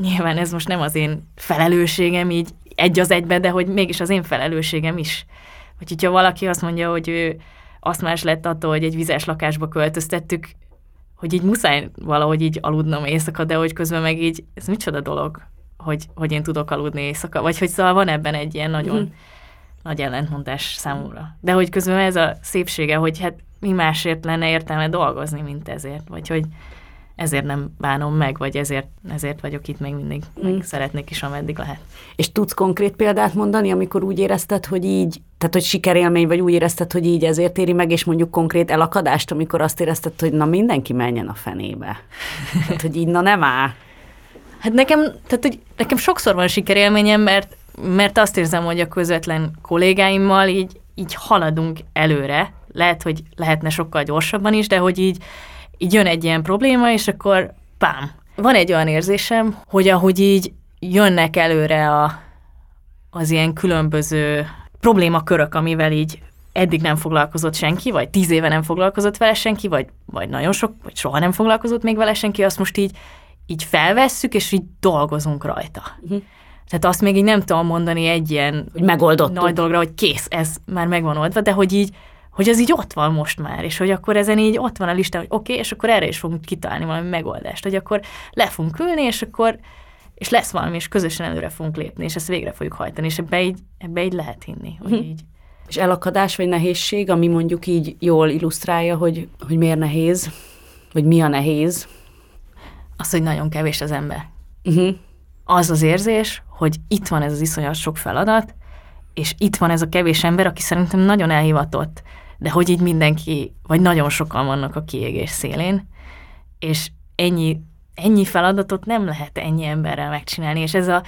nyilván ez most nem az én felelősségem így egy az egybe, de hogy mégis az én felelősségem is. Hogy hogyha valaki azt mondja, hogy ő azt más lett attól, hogy egy vizes lakásba költöztettük, hogy így muszáj valahogy így aludnom éjszaka, de hogy közben meg így, ez micsoda dolog, hogy, hogy én tudok aludni éjszaka, vagy hogy szóval van ebben egy ilyen nagyon mm. Nagy ellentmondás számomra. De hogy közben ez a szépsége, hogy hát mi másért lenne értelme dolgozni, mint ezért, vagy hogy ezért nem bánom meg, vagy ezért, ezért vagyok itt még mindig, mm. meg szeretnék is, ameddig lehet. És tudsz konkrét példát mondani, amikor úgy érezted, hogy így, tehát hogy sikerélmény, vagy úgy érezted, hogy így ezért éri meg, és mondjuk konkrét elakadást, amikor azt érezted, hogy na mindenki menjen a fenébe. tehát, hogy így na nem áll. Hát nekem, tehát, hogy nekem sokszor van sikerélményem, mert, mert azt érzem, hogy a közvetlen kollégáimmal így, így haladunk előre. Lehet, hogy lehetne sokkal gyorsabban is, de hogy így így jön egy ilyen probléma, és akkor pám. Van egy olyan érzésem, hogy ahogy így jönnek előre a, az ilyen különböző problémakörök, amivel így eddig nem foglalkozott senki, vagy tíz éve nem foglalkozott vele senki, vagy, vagy nagyon sok, vagy soha nem foglalkozott még vele senki, azt most így, így felvesszük, és így dolgozunk rajta. Uh-huh. Tehát azt még így nem tudom mondani egy ilyen hogy megoldottuk. nagy dologra, hogy kész, ez már megvan oldva, de hogy így, hogy az így ott van most már, és hogy akkor ezen így ott van a lista, hogy oké, okay, és akkor erre is fogunk kitalálni valami megoldást, hogy akkor le fogunk ülni, és akkor és lesz valami, és közösen előre fogunk lépni, és ezt végre fogjuk hajtani, és ebbe így, ebbe így lehet hinni, hogy hm. így. És elakadás vagy nehézség, ami mondjuk így jól illusztrálja, hogy, hogy miért nehéz, vagy mi a nehéz? Az, hogy nagyon kevés az ember. Uh-huh. Az az érzés, hogy itt van ez az iszonyat sok feladat, és itt van ez a kevés ember, aki szerintem nagyon elhivatott, de hogy így mindenki, vagy nagyon sokan vannak a kiégés szélén, és ennyi, ennyi feladatot nem lehet ennyi emberrel megcsinálni, és ez a,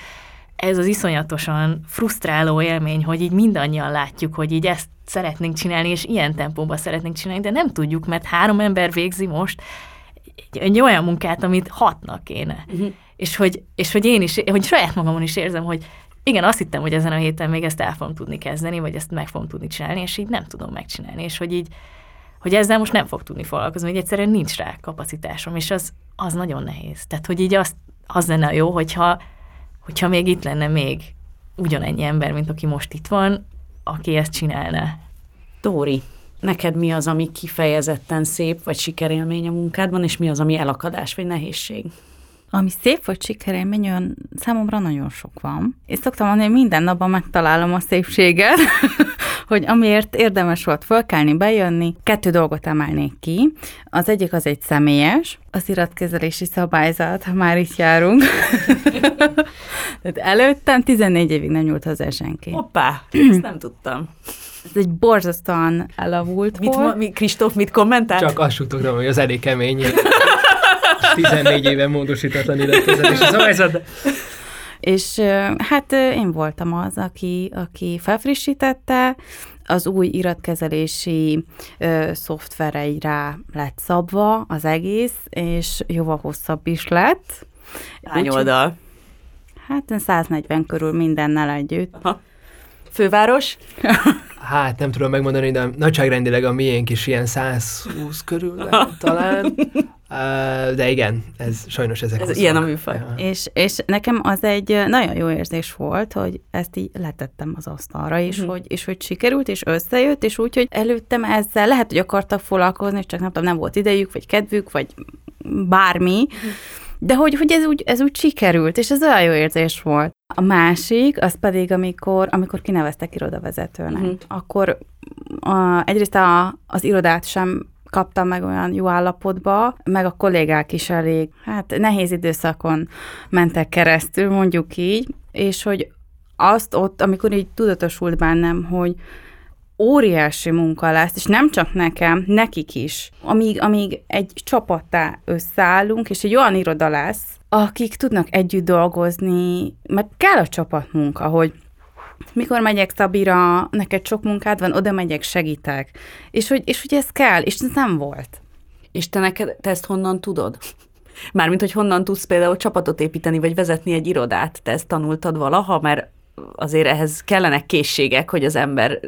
ez az iszonyatosan frusztráló élmény, hogy így mindannyian látjuk, hogy így ezt szeretnénk csinálni, és ilyen tempóban szeretnénk csinálni, de nem tudjuk, mert három ember végzi most egy, egy olyan munkát, amit hatnak kéne. Uh-huh. És, hogy, és hogy én is, hogy saját magamon is érzem, hogy igen, azt hittem, hogy ezen a héten még ezt el fogom tudni kezdeni, vagy ezt meg fogom tudni csinálni, és így nem tudom megcsinálni, és hogy így, hogy ezzel most nem fog tudni foglalkozni, hogy egyszerűen nincs rá kapacitásom, és az, az nagyon nehéz. Tehát, hogy így azt, az lenne jó, hogyha, hogyha még itt lenne még ugyanennyi ember, mint aki most itt van, aki ezt csinálna. Tóri, neked mi az, ami kifejezetten szép, vagy sikerélmény a munkádban, és mi az, ami elakadás, vagy nehézség? Ami szép vagy sikerélmény, olyan számomra nagyon sok van. És szoktam mondani, hogy minden napban megtalálom a szépséget, hogy amiért érdemes volt fölkelni, bejönni, kettő dolgot emelnék ki. Az egyik az egy személyes, az iratkezelési szabályzat, ha már itt járunk. Tehát előttem 14 évig nem nyúlt hozzá senki. Hoppá, ezt nem tudtam. Ez egy borzasztóan elavult mit, volt. Mi, Kristóf mit kommentált? Csak azt suttogtam, hogy az elég kemény. 14 éve módosítatlan iratkezelési szabályzat. És hát én voltam az, aki, aki felfrissítette, az új iratkezelési ö, szoftvereire lett szabva az egész, és jóval hosszabb is lett. Hány oldal? Hát 140 körül mindennel együtt. Aha. Főváros? Hát nem tudom megmondani, de nagyságrendileg a miénk is ilyen 120 körül talán. De igen, ez sajnos ezek Ez ilyen a műfaj. Ja. És, és nekem az egy nagyon jó érzés volt, hogy ezt így letettem az asztalra, és, uh-huh. hogy, és hogy sikerült, és összejött, és úgy, hogy előttem ezzel lehet, hogy akartak foglalkozni, csak nem tudom, nem volt idejük, vagy kedvük, vagy bármi, uh-huh. de hogy, hogy ez, úgy, ez úgy sikerült, és ez olyan jó érzés volt. A másik, az pedig, amikor, amikor kineveztek irodavezetőnek. Uh-huh. Akkor a, egyrészt a, az irodát sem kaptam meg olyan jó állapotba, meg a kollégák is elég, hát nehéz időszakon mentek keresztül, mondjuk így, és hogy azt ott, amikor így tudatosult bennem, hogy óriási munka lesz, és nem csak nekem, nekik is, amíg, amíg egy csapattá összeállunk, és egy olyan iroda lesz, akik tudnak együtt dolgozni, mert kell a csapatmunka, hogy mikor megyek Szabira, neked sok munkád van, oda megyek, segítek. És hogy, és hogy ez kell, és ez nem volt. És te neked, te ezt honnan tudod? Mármint, hogy honnan tudsz például csapatot építeni, vagy vezetni egy irodát. Te ezt tanultad valaha, mert azért ehhez kellenek készségek, hogy az ember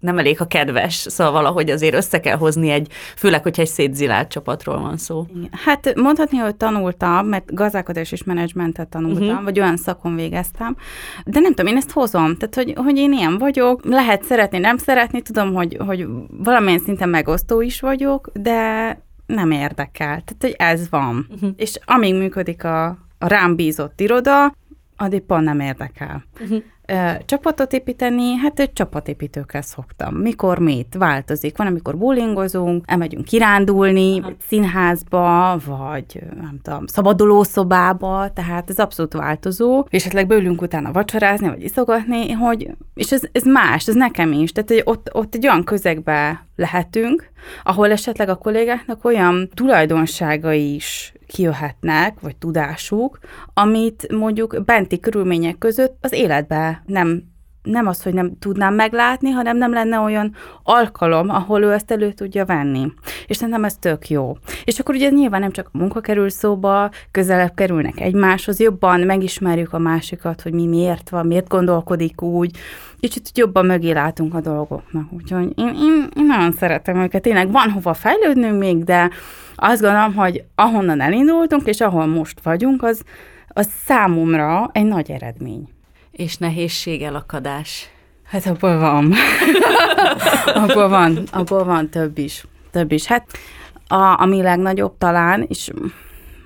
nem elég, ha kedves, szóval valahogy azért össze kell hozni egy, főleg, hogyha egy szétzilált csapatról van szó. Hát mondhatni, hogy tanultam, mert gazdálkodás és menedzsmentet tanultam, uh-huh. vagy olyan szakon végeztem, de nem tudom, én ezt hozom, tehát hogy, hogy én ilyen vagyok, lehet szeretni, nem szeretni, tudom, hogy, hogy valamilyen szinten megosztó is vagyok, de nem érdekel. Tehát, hogy ez van. Uh-huh. És amíg működik a, a rám bízott iroda, addig pont nem érdekel. Uh-huh. Csapatot építeni, hát egy csapatépítőkkel szoktam. Mikor mit? Változik. Van, amikor bowlingozunk, elmegyünk kirándulni, Aha. színházba, vagy nem tudom, szabadulószobába, tehát ez abszolút változó. És esetleg beülünk utána vacsorázni, vagy iszogatni, hogy, és ez, ez más, ez nekem is. Tehát hogy ott, ott egy olyan közegbe lehetünk, ahol esetleg a kollégáknak olyan tulajdonságai is kijöhetnek, vagy tudásuk, amit mondjuk benti körülmények között az életbe nem nem az, hogy nem tudnám meglátni, hanem nem lenne olyan alkalom, ahol ő ezt elő tudja venni. És szerintem ez tök jó. És akkor ugye nyilván nem csak a munka kerül szóba, közelebb kerülnek egymáshoz, jobban megismerjük a másikat, hogy mi miért van, miért gondolkodik úgy, kicsit jobban mögé látunk a dolgoknak. Úgyhogy én, én, én nagyon szeretem őket. Tényleg van hova fejlődnünk még, de azt gondolom, hogy ahonnan elindultunk, és ahol most vagyunk, az, az számomra egy nagy eredmény. És nehézség, elakadás. Hát abból van. abból van, abból van több is. Több is. Hát a, ami legnagyobb talán, és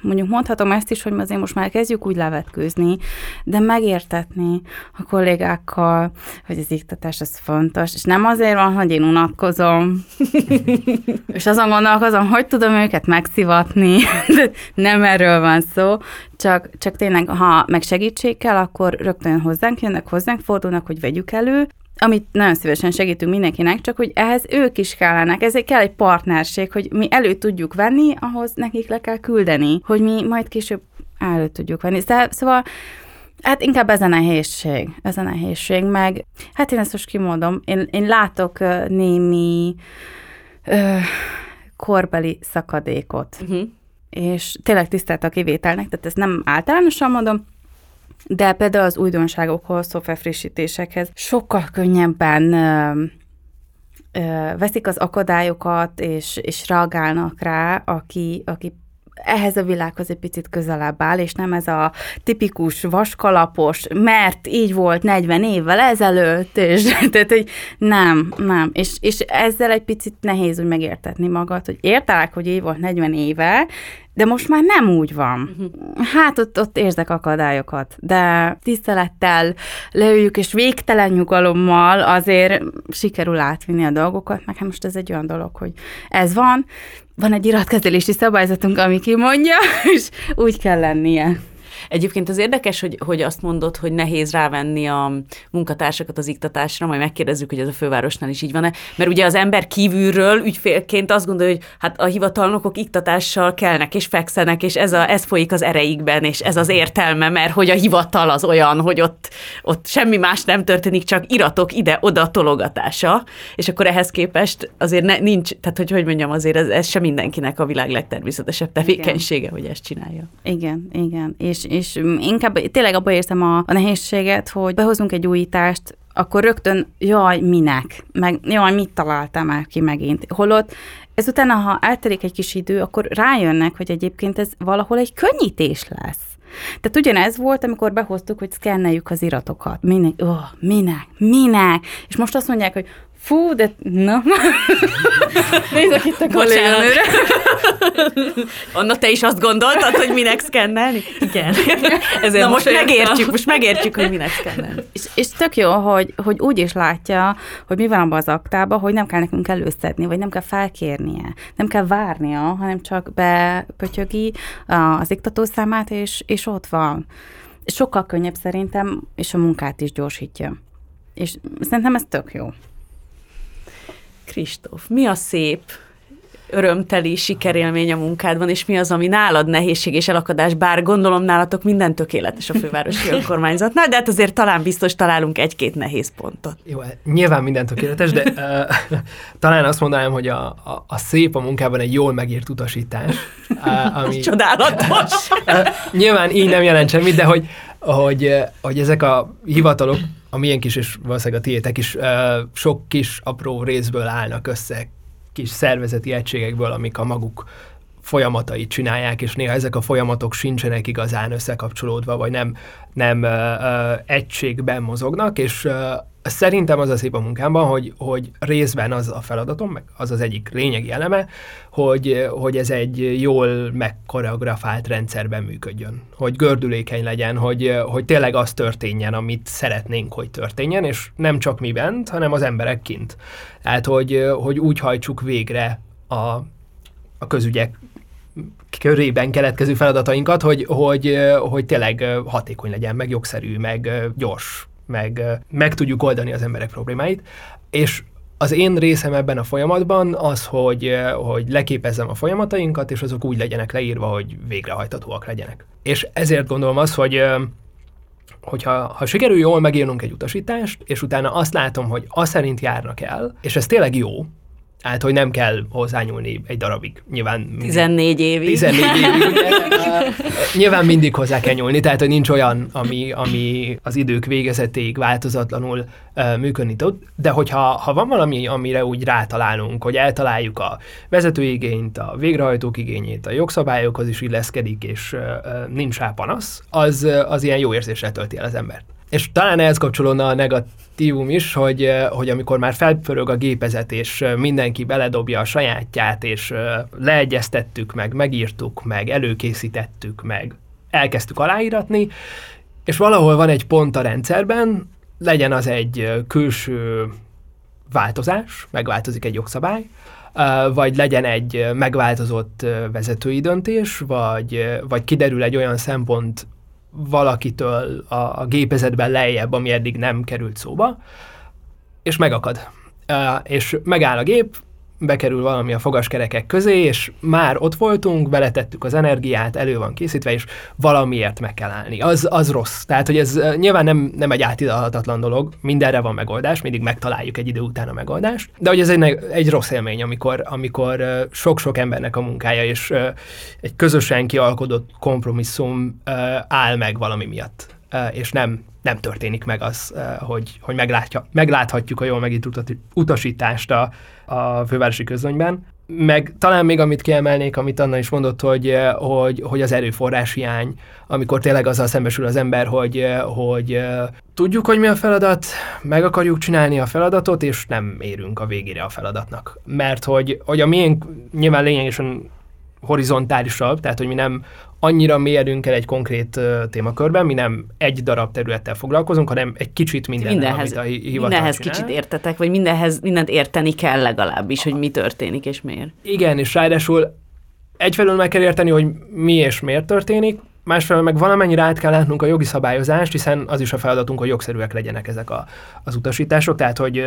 mondjuk mondhatom ezt is, hogy azért most már kezdjük úgy levetkőzni, de megértetni a kollégákkal, hogy az iktatás az fontos, és nem azért van, hogy én unatkozom, és azon gondolkozom, hogy tudom őket megszivatni, de nem erről van szó, csak, csak tényleg, ha meg segítség kell, akkor rögtön hozzánk jönnek, hozzánk fordulnak, hogy vegyük elő, amit nagyon szívesen segítünk mindenkinek, csak hogy ehhez ők is kellenek, ezért kell egy partnerség, hogy mi elő tudjuk venni, ahhoz nekik le kell küldeni, hogy mi majd később elő tudjuk venni. Szóval Hát inkább ez a nehézség, ez a nehézség, meg hát én ezt most kimondom, én, én látok némi uh, korbeli szakadékot, uh-huh. és tényleg tisztelt a kivételnek, tehát ezt nem általánosan mondom, de például az újdonságokhoz, szoftver frissítésekhez sokkal könnyebben ö, ö, veszik az akadályokat, és, és reagálnak rá, aki, aki ehhez a világhoz egy picit közelebb áll, és nem ez a tipikus vaskalapos, mert így volt 40 évvel ezelőtt, és tehát, hogy nem, nem. És, és ezzel egy picit nehéz úgy megértetni magad, hogy értelek, hogy így volt 40 éve, de most már nem úgy van. Uh-huh. Hát ott, ott érzek akadályokat, de tisztelettel leüljük, és végtelen nyugalommal azért sikerül átvinni a dolgokat, meg hát most ez egy olyan dolog, hogy ez van, van egy iratkezelési szabályzatunk, ami kimondja, és úgy kell lennie. Egyébként az érdekes, hogy, hogy azt mondod, hogy nehéz rávenni a munkatársakat az iktatásra, majd megkérdezzük, hogy ez a fővárosnál is így van-e, mert ugye az ember kívülről ügyfélként azt gondolja, hogy hát a hivatalnokok iktatással kelnek és fekszenek, és ez, a, ez folyik az ereikben, és ez az értelme, mert hogy a hivatal az olyan, hogy ott, ott semmi más nem történik, csak iratok ide-oda tologatása, és akkor ehhez képest azért ne, nincs, tehát hogy hogy mondjam, azért ez, ez sem mindenkinek a világ legtermészetesebb tevékenysége, igen. hogy ezt csinálja. Igen, igen, és, és inkább tényleg abban érzem a, a nehézséget, hogy behozunk egy újítást, akkor rögtön, jaj, minek? Meg jaj, mit találtam már ki megint? Holott ezután, ha eltelik egy kis idő, akkor rájönnek, hogy egyébként ez valahol egy könnyítés lesz. Tehát ugyanez volt, amikor behoztuk, hogy szkenneljük az iratokat. Minek? Oh, minek? Minek? És most azt mondják, hogy Fú, de na. Nézzek itt a kolléganőre. Anna, te is azt gondoltad, hogy minek szkennelni? Igen. Ezért na most megértjük, most megértjük, hogy minek szkennelni. És, és tök jó, hogy, hogy úgy is látja, hogy mi van abban az aktában, hogy nem kell nekünk előszedni, vagy nem kell felkérnie, nem kell várnia, hanem csak bepötyögi az iktatószámát, és, és ott van. Sokkal könnyebb szerintem, és a munkát is gyorsítja. És szerintem ez tök jó. Kristóf, mi a szép örömteli sikerélmény a munkádban, és mi az, ami nálad nehézség és elakadás, bár gondolom nálatok minden tökéletes a fővárosi önkormányzatnál, de hát azért talán biztos találunk egy-két nehéz pontot. Jó, nyilván minden tökéletes, de uh, talán azt mondanám, hogy a, a, a szép a munkában egy jól megírt utasítás. Uh, ami, Csodálatos! Uh, nyilván így nem jelent semmit, de hogy, hogy, hogy ezek a hivatalok, a milyen kis és valószínűleg a tiétek is sok kis apró részből állnak össze, kis szervezeti egységekből, amik a maguk folyamatait csinálják, és néha ezek a folyamatok sincsenek igazán összekapcsolódva, vagy nem, nem ö, ö, egységben mozognak, és ö, szerintem az a szép a munkámban, hogy, hogy részben az a feladatom, meg az az egyik lényegi eleme, hogy, hogy ez egy jól megkoreografált rendszerben működjön. Hogy gördülékeny legyen, hogy, hogy tényleg az történjen, amit szeretnénk, hogy történjen, és nem csak mi bent, hanem az emberek kint. Tehát, hogy, hogy úgy hajtsuk végre a, a közügyek körében keletkező feladatainkat, hogy, hogy, hogy tényleg hatékony legyen, meg jogszerű, meg gyors, meg meg tudjuk oldani az emberek problémáit. És az én részem ebben a folyamatban az, hogy, hogy leképezzem a folyamatainkat, és azok úgy legyenek leírva, hogy végrehajtatóak legyenek. És ezért gondolom azt, hogy hogyha ha sikerül jól megírnunk egy utasítást, és utána azt látom, hogy az szerint járnak el, és ez tényleg jó, Hát, hogy nem kell hozzányúlni egy darabig. Nyilván mindig, 14 évig. 14 évig. Ugye, nyilván mindig hozzá kell nyúlni, tehát hogy nincs olyan, ami, ami az idők végezetéig változatlanul uh, működni tud, de hogyha ha van valami, amire úgy rátalálunk, hogy eltaláljuk a vezetőigényt, a végrehajtók igényét, a jogszabályokhoz is illeszkedik, és uh, nincs rá panasz, az, az ilyen jó érzéssel tölti el az embert. És talán ehhez kapcsolódna a negatívum is, hogy, eh, hogy amikor már felpörög a gépezet, és eh, mindenki beledobja a sajátját, és eh, leegyeztettük meg, megírtuk meg, előkészítettük meg, elkezdtük aláíratni, és valahol van egy pont a rendszerben, legyen az egy külső változás, megváltozik egy jogszabály, vagy legyen egy megváltozott vezetői döntés, vagy, vagy kiderül egy olyan szempont valakitől a, a gépezetben lejjebb, ami eddig nem került szóba, és megakad. Uh, és megáll a gép, bekerül valami a fogaskerekek közé, és már ott voltunk, beletettük az energiát, elő van készítve, és valamiért meg kell állni. Az, az rossz. Tehát, hogy ez nyilván nem, nem egy átidalhatatlan dolog, mindenre van megoldás, mindig megtaláljuk egy idő után a megoldást, de hogy ez egy, egy rossz élmény, amikor, amikor sok-sok embernek a munkája, és egy közösen kialkodott kompromisszum áll meg valami miatt, és nem nem történik meg az, hogy, hogy meglátja, megláthatjuk a jól megírt utasítást a, a fővárosi közönyben. Meg talán még amit kiemelnék, amit Anna is mondott, hogy, hogy, hogy az erőforrás hiány, amikor tényleg azzal szembesül az ember, hogy, hogy tudjuk, hogy mi a feladat, meg akarjuk csinálni a feladatot, és nem érünk a végére a feladatnak. Mert hogy, hogy a miénk nyilván lényegesen horizontálisabb, tehát hogy mi nem annyira mélyedünk el egy konkrét uh, témakörben, mi nem egy darab területtel foglalkozunk, hanem egy kicsit minden, mindenhez, amit a hivatal Mindenhez csinál. kicsit értetek, vagy mindenhez, mindent érteni kell legalábbis, hogy mi történik és miért. Igen, és ráadásul egyfelől meg kell érteni, hogy mi és miért történik, másfelől meg valamennyire át kell látnunk a jogi szabályozást, hiszen az is a feladatunk, hogy jogszerűek legyenek ezek a, az utasítások, tehát hogy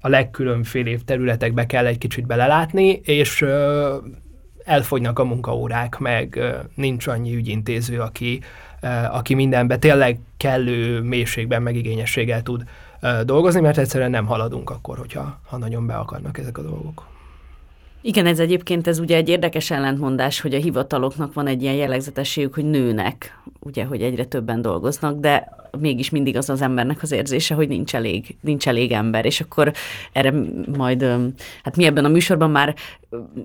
a legkülönfélébb területekbe kell egy kicsit belelátni, és elfogynak a munkaórák, meg nincs annyi ügyintéző, aki, aki mindenbe tényleg kellő mélységben, meg igényességgel tud dolgozni, mert egyszerűen nem haladunk akkor, hogyha ha nagyon be akarnak ezek a dolgok. Igen, ez egyébként ez ugye egy érdekes ellentmondás, hogy a hivataloknak van egy ilyen jellegzetességük, hogy nőnek, ugye, hogy egyre többen dolgoznak, de mégis mindig az az embernek az érzése, hogy nincs elég, nincs elég ember, és akkor erre majd, hát mi ebben a műsorban már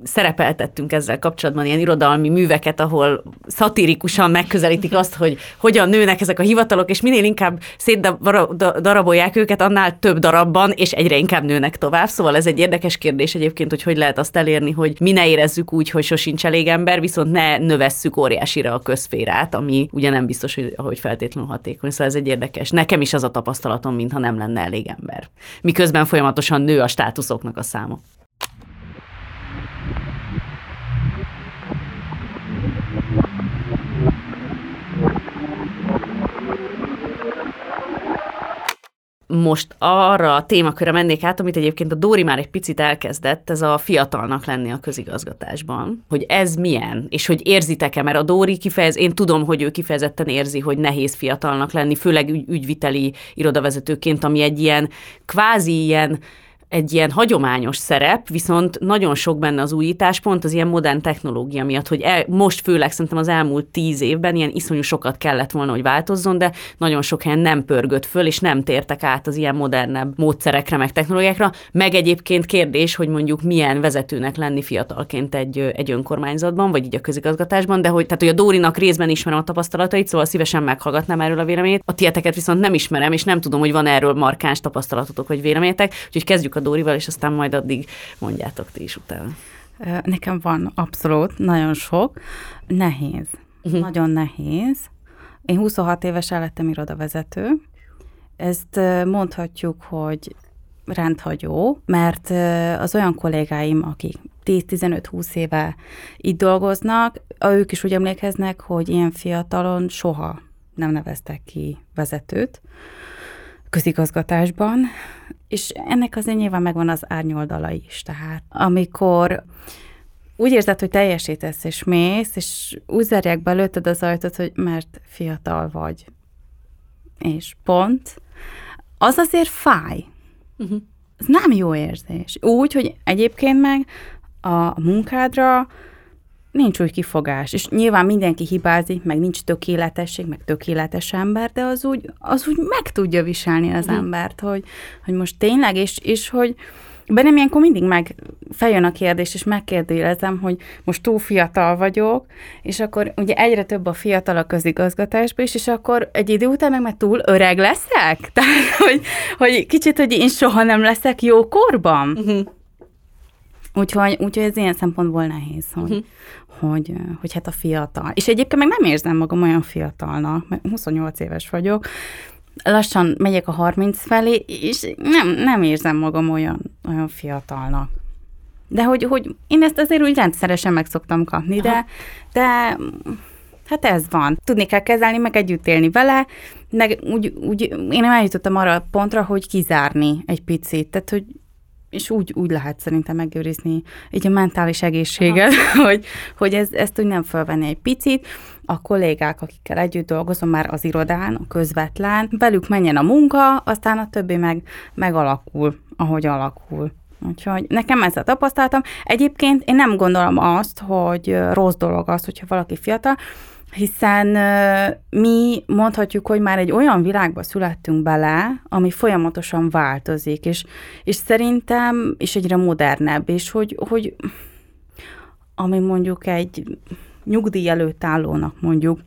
szerepeltettünk ezzel kapcsolatban ilyen irodalmi műveket, ahol szatirikusan megközelítik azt, hogy hogyan nőnek ezek a hivatalok, és minél inkább szétdarabolják őket, annál több darabban, és egyre inkább nőnek tovább. Szóval ez egy érdekes kérdés egyébként, hogy hogy lehet azt elérni, hogy mi ne érezzük úgy, hogy sosincs elég ember, viszont ne növesszük óriásira a közférát, ami ugye nem biztos, hogy, hogy feltétlenül hatékony. Szóval ez egy érdekes. Nekem is az a tapasztalatom, mintha nem lenne elég ember. Miközben folyamatosan nő a státuszoknak a száma. Most arra a témakörre mennék át, amit egyébként a Dóri már egy picit elkezdett, ez a fiatalnak lenni a közigazgatásban. Hogy ez milyen, és hogy érzitek-e, mert a Dóri kifejez, én tudom, hogy ő kifejezetten érzi, hogy nehéz fiatalnak lenni, főleg ügy, ügyviteli irodavezetőként, ami egy ilyen kvázi ilyen egy ilyen hagyományos szerep, viszont nagyon sok benne az újítás, pont az ilyen modern technológia miatt, hogy el, most főleg szerintem az elmúlt tíz évben ilyen iszonyú sokat kellett volna, hogy változzon, de nagyon sok helyen nem pörgött föl, és nem tértek át az ilyen modernebb módszerekre, meg technológiákra. Meg egyébként kérdés, hogy mondjuk milyen vezetőnek lenni fiatalként egy, egy önkormányzatban, vagy így a közigazgatásban, de hogy, tehát, hogy a Dórinak részben ismerem a tapasztalatait, szóval szívesen meghallgatnám erről a véleményét. A tieteket viszont nem ismerem, és nem tudom, hogy van erről markáns tapasztalatotok vagy véleményetek, úgyhogy kezdjük a Dórival, és aztán majd addig mondjátok ti is utána. Nekem van abszolút, nagyon sok. Nehéz. Uh-huh. Nagyon nehéz. Én 26 éves lettem irodavezető. Ezt mondhatjuk, hogy rendhagyó, mert az olyan kollégáim, akik 10-15-20 éve itt dolgoznak, ők is úgy emlékeznek, hogy ilyen fiatalon soha nem neveztek ki vezetőt közigazgatásban, és ennek azért nyilván megvan az árnyoldala is. Tehát amikor úgy érzed, hogy teljesítesz és mész, és úgy zárják belőtted az ajtót, hogy mert fiatal vagy. És pont. Az azért fáj. Uh-huh. Ez nem jó érzés. Úgy, hogy egyébként meg a munkádra nincs úgy kifogás. És nyilván mindenki hibázik, meg nincs tökéletesség, meg tökéletes ember, de az úgy, az úgy meg tudja viselni az mm. embert, hogy, hogy most tényleg, és, és hogy bennem ilyenkor mindig meg feljön a kérdés, és megkérdőjelezem, hogy most túl fiatal vagyok, és akkor ugye egyre több a fiatal a közigazgatásban is, és akkor egy idő után meg már túl öreg leszek? Tehát, hogy, hogy kicsit, hogy én soha nem leszek jó korban? Uh-huh. Úgyhogy, úgyhogy ez ilyen szempontból nehéz, hogy, uh-huh hogy, hogy hát a fiatal. És egyébként meg nem érzem magam olyan fiatalnak, mert 28 éves vagyok, lassan megyek a 30 felé, és nem, nem érzem magam olyan, olyan fiatalnak. De hogy, hogy én ezt azért úgy rendszeresen meg szoktam kapni, de, de hát ez van. Tudni kell kezelni, meg együtt élni vele, meg úgy, úgy én eljutottam arra a pontra, hogy kizárni egy picit, tehát hogy és úgy, úgy lehet szerintem megőrizni így a mentális egészséget, hogy, hogy ez, ezt úgy nem fölvenni egy picit. A kollégák, akikkel együtt dolgozom már az irodán, a közvetlen, velük menjen a munka, aztán a többi meg megalakul, ahogy alakul. Úgyhogy nekem ez a tapasztalatom. Egyébként én nem gondolom azt, hogy rossz dolog az, hogyha valaki fiatal, hiszen mi mondhatjuk, hogy már egy olyan világba születtünk bele, ami folyamatosan változik, és, és szerintem, és egyre modernebb, és hogy, hogy ami mondjuk egy nyugdíj előtt állónak mondjuk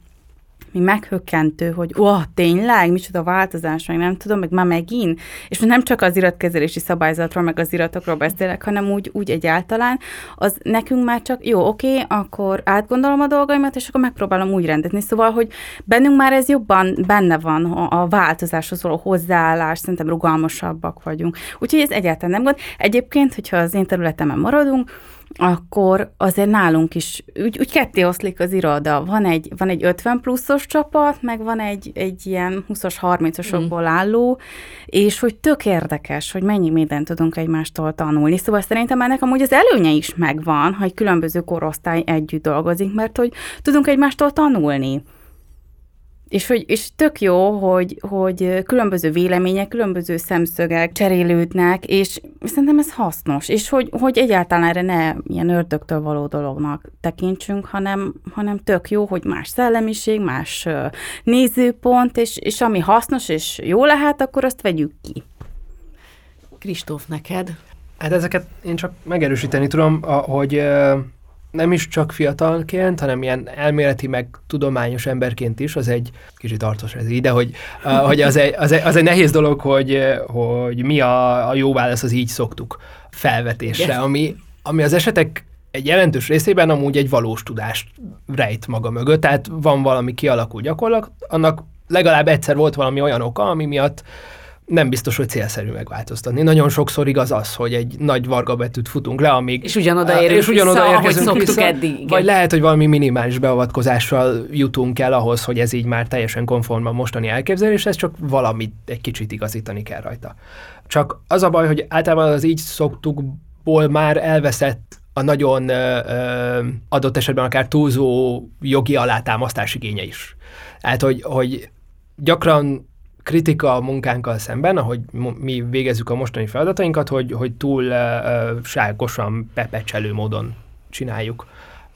mi meghökkentő, hogy ó, tényleg, micsoda változás, meg nem tudom, meg már megint. És nem csak az iratkezelési szabályzatról, meg az iratokról beszélek, hanem úgy, úgy egyáltalán, az nekünk már csak jó, oké, akkor átgondolom a dolgaimat, és akkor megpróbálom úgy rendezni. Szóval, hogy bennünk már ez jobban benne van a változáshoz való hozzáállás, szerintem rugalmasabbak vagyunk. Úgyhogy ez egyáltalán nem gond. Egyébként, hogyha az én területemen maradunk, akkor azért nálunk is úgy, úgy ketté oszlik az iroda. Van egy, van egy 50 pluszos csapat, meg van egy, egy ilyen 20-as, 30-osokból mm. álló, és hogy tök érdekes, hogy mennyi mindent tudunk egymástól tanulni. Szóval szerintem ennek amúgy az előnye is megvan, ha egy különböző korosztály együtt dolgozik, mert hogy tudunk egymástól tanulni. És, hogy, és tök jó, hogy, hogy különböző vélemények, különböző szemszögek cserélődnek, és szerintem ez hasznos, és hogy, hogy egyáltalán erre ne ilyen ördögtől való dolognak tekintsünk, hanem, hanem tök jó, hogy más szellemiség, más nézőpont, és, és ami hasznos és jó lehet, akkor azt vegyük ki. Kristóf, neked? Hát ezeket én csak megerősíteni tudom, hogy nem is csak fiatalként, hanem ilyen elméleti, meg tudományos emberként is, az egy kicsit arcos ez ide, hogy, hogy az, egy, az, egy, az egy nehéz dolog, hogy, hogy mi a, a jó válasz, az így szoktuk felvetésre, ami, ami az esetek egy jelentős részében amúgy egy valós tudást rejt maga mögött, tehát van valami kialakul gyakorlat, annak legalább egyszer volt valami olyan oka, ami miatt nem biztos, hogy célszerű megváltoztatni. Nagyon sokszor igaz az, hogy egy nagy varga betűt futunk le, amíg... És ugyanoda érünk és ugyanoda vissza, ahogy szoktuk vissza, eddig. Vagy lehet, hogy valami minimális beavatkozással jutunk el ahhoz, hogy ez így már teljesen konform a mostani elképzelés, ez csak valamit egy kicsit igazítani kell rajta. Csak az a baj, hogy általában az így szoktukból már elveszett a nagyon ö, ö, adott esetben akár túlzó jogi alátámasztás igénye is. Tehát, hogy, hogy gyakran kritika a munkánkkal szemben, ahogy mi végezzük a mostani feladatainkat, hogy, hogy túl uh, ságosan, pepecselő módon csináljuk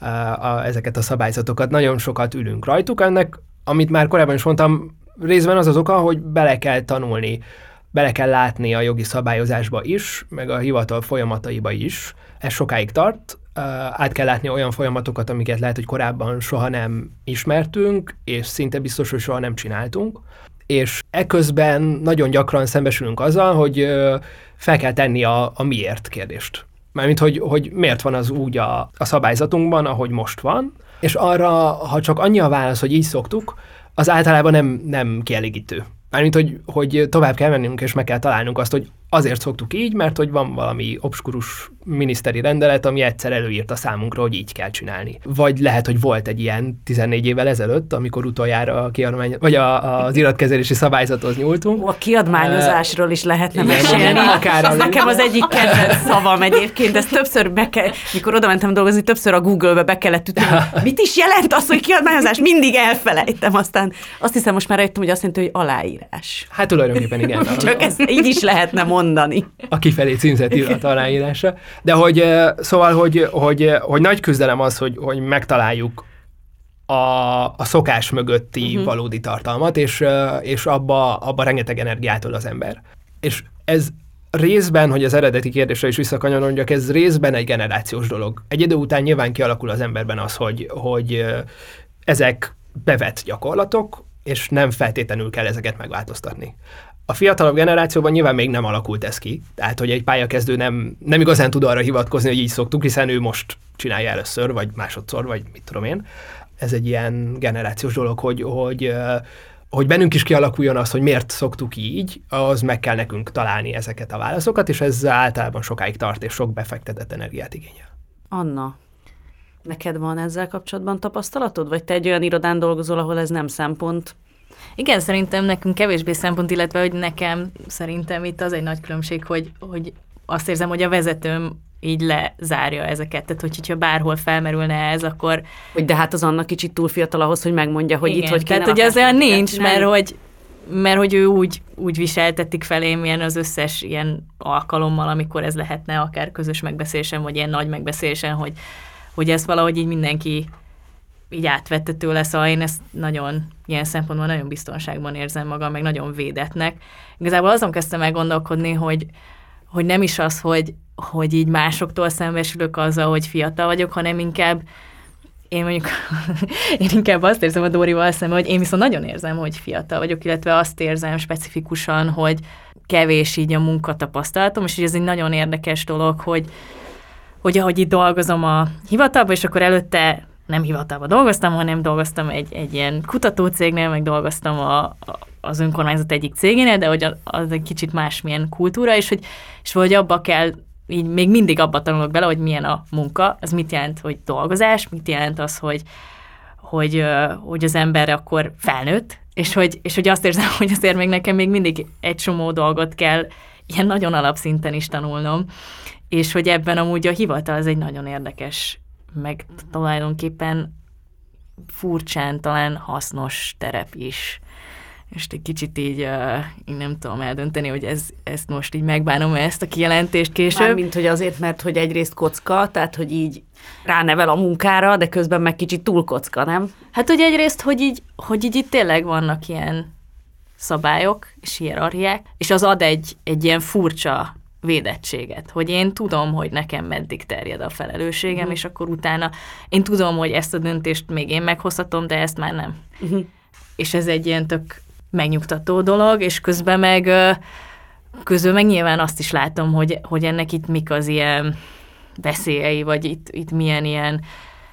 uh, a, ezeket a szabályzatokat. Nagyon sokat ülünk rajtuk. Ennek, amit már korábban is mondtam, részben az az oka, hogy bele kell tanulni, bele kell látni a jogi szabályozásba is, meg a hivatal folyamataiba is. Ez sokáig tart, át kell látni olyan folyamatokat, amiket lehet, hogy korábban soha nem ismertünk, és szinte biztos, hogy soha nem csináltunk és eközben nagyon gyakran szembesülünk azzal, hogy fel kell tenni a, a miért kérdést. Mármint, hogy, hogy miért van az úgy a, a szabályzatunkban, ahogy most van, és arra, ha csak annyi a válasz, hogy így szoktuk, az általában nem, nem kielégítő. Mármint, hogy, hogy tovább kell mennünk, és meg kell találnunk azt, hogy azért szoktuk így, mert hogy van valami obskurus miniszteri rendelet, ami egyszer előírta számunkra, hogy így kell csinálni. Vagy lehet, hogy volt egy ilyen 14 évvel ezelőtt, amikor utoljára a kiadmány, vagy a, az iratkezelési szabályzathoz nyúltunk. A kiadmányozásról is lehetne mesélni. Akár az nekem az egyik kedvenc szavam egyébként, ezt többször be kell, mikor oda mentem dolgozni, többször a Google-be be kellett ütni, mit is jelent az, hogy kiadmányozás? Mindig elfelejtem, aztán azt hiszem most már rájöttem, hogy azt jelenti, hogy aláírás. Hát tulajdonképpen igen. Csak ezt így is lehetne mondani. A kifelé címzett irat aláírása. De hogy szóval, hogy, hogy, hogy nagy küzdelem az, hogy, hogy megtaláljuk a, a szokás mögötti uh-huh. valódi tartalmat, és, és abba, abba rengeteg energiát az ember. És ez részben, hogy az eredeti kérdésre is visszakanyarodjak, ez részben egy generációs dolog. Egy idő után nyilván kialakul az emberben az, hogy, hogy ezek bevett gyakorlatok, és nem feltétlenül kell ezeket megváltoztatni. A fiatalabb generációban nyilván még nem alakult ez ki, tehát hogy egy pályakezdő nem, nem igazán tud arra hivatkozni, hogy így szoktuk, hiszen ő most csinálja először, vagy másodszor, vagy mit tudom én. Ez egy ilyen generációs dolog, hogy, hogy, hogy bennünk is kialakuljon az, hogy miért szoktuk így, az meg kell nekünk találni ezeket a válaszokat, és ez általában sokáig tart, és sok befektetett energiát igényel. Anna, neked van ezzel kapcsolatban tapasztalatod, vagy te egy olyan irodán dolgozol, ahol ez nem szempont? Igen, szerintem nekünk kevésbé szempont, illetve hogy nekem szerintem itt az egy nagy különbség, hogy, hogy azt érzem, hogy a vezetőm így lezárja ezeket. Tehát, hogy, hogyha bárhol felmerülne ez, akkor... Hogy de hát az annak kicsit túl fiatal ahhoz, hogy megmondja, hogy Igen, itt hogy Tehát, hogy az olyan nincs, mert hogy, mert hogy ő úgy, úgy viseltetik felém ilyen az összes ilyen alkalommal, amikor ez lehetne akár közös megbeszélésen, vagy ilyen nagy megbeszélésen, hogy, hogy ezt valahogy így mindenki így átvette tőle, szóval én ezt nagyon, ilyen szempontból nagyon biztonságban érzem magam, meg nagyon védetnek. Igazából azon kezdtem el gondolkodni, hogy, hogy nem is az, hogy, hogy így másoktól szembesülök azzal, hogy fiatal vagyok, hanem inkább én mondjuk, én inkább azt érzem a Dórival szemben, hogy én viszont nagyon érzem, hogy fiatal vagyok, illetve azt érzem specifikusan, hogy kevés így a munkatapasztalatom, és ez egy nagyon érdekes dolog, hogy, hogy ahogy itt dolgozom a hivatalban, és akkor előtte nem hivatalban dolgoztam, hanem dolgoztam egy, egy ilyen kutatócégnél, meg dolgoztam a, a, az önkormányzat egyik cégénél, de hogy az egy kicsit másmilyen kultúra, és hogy, és hogy abba kell, így még mindig abba tanulok bele, hogy milyen a munka, az mit jelent, hogy dolgozás, mit jelent az, hogy, hogy, hogy az ember akkor felnőtt, és hogy, és hogy azt érzem, hogy azért még nekem még mindig egy csomó dolgot kell ilyen nagyon alapszinten is tanulnom, és hogy ebben amúgy a hivatal az egy nagyon érdekes meg tulajdonképpen furcsán talán hasznos terep is. És egy kicsit így, uh, így nem tudom eldönteni, hogy ez, ezt most így megbánom ezt a kijelentést később. Mármint, hogy azért, mert hogy egyrészt kocka, tehát hogy így ránevel a munkára, de közben meg kicsit túl kocka, nem? Hát, hogy egyrészt, hogy így, hogy így itt tényleg vannak ilyen szabályok és hierarchiák, és az ad egy, egy ilyen furcsa védettséget, hogy én tudom, hogy nekem meddig terjed a felelősségem, uh-huh. és akkor utána én tudom, hogy ezt a döntést még én meghozhatom, de ezt már nem. Uh-huh. És ez egy ilyen tök megnyugtató dolog, és közben meg közben meg nyilván azt is látom, hogy, hogy ennek itt mik az ilyen veszélyei, vagy itt, itt milyen ilyen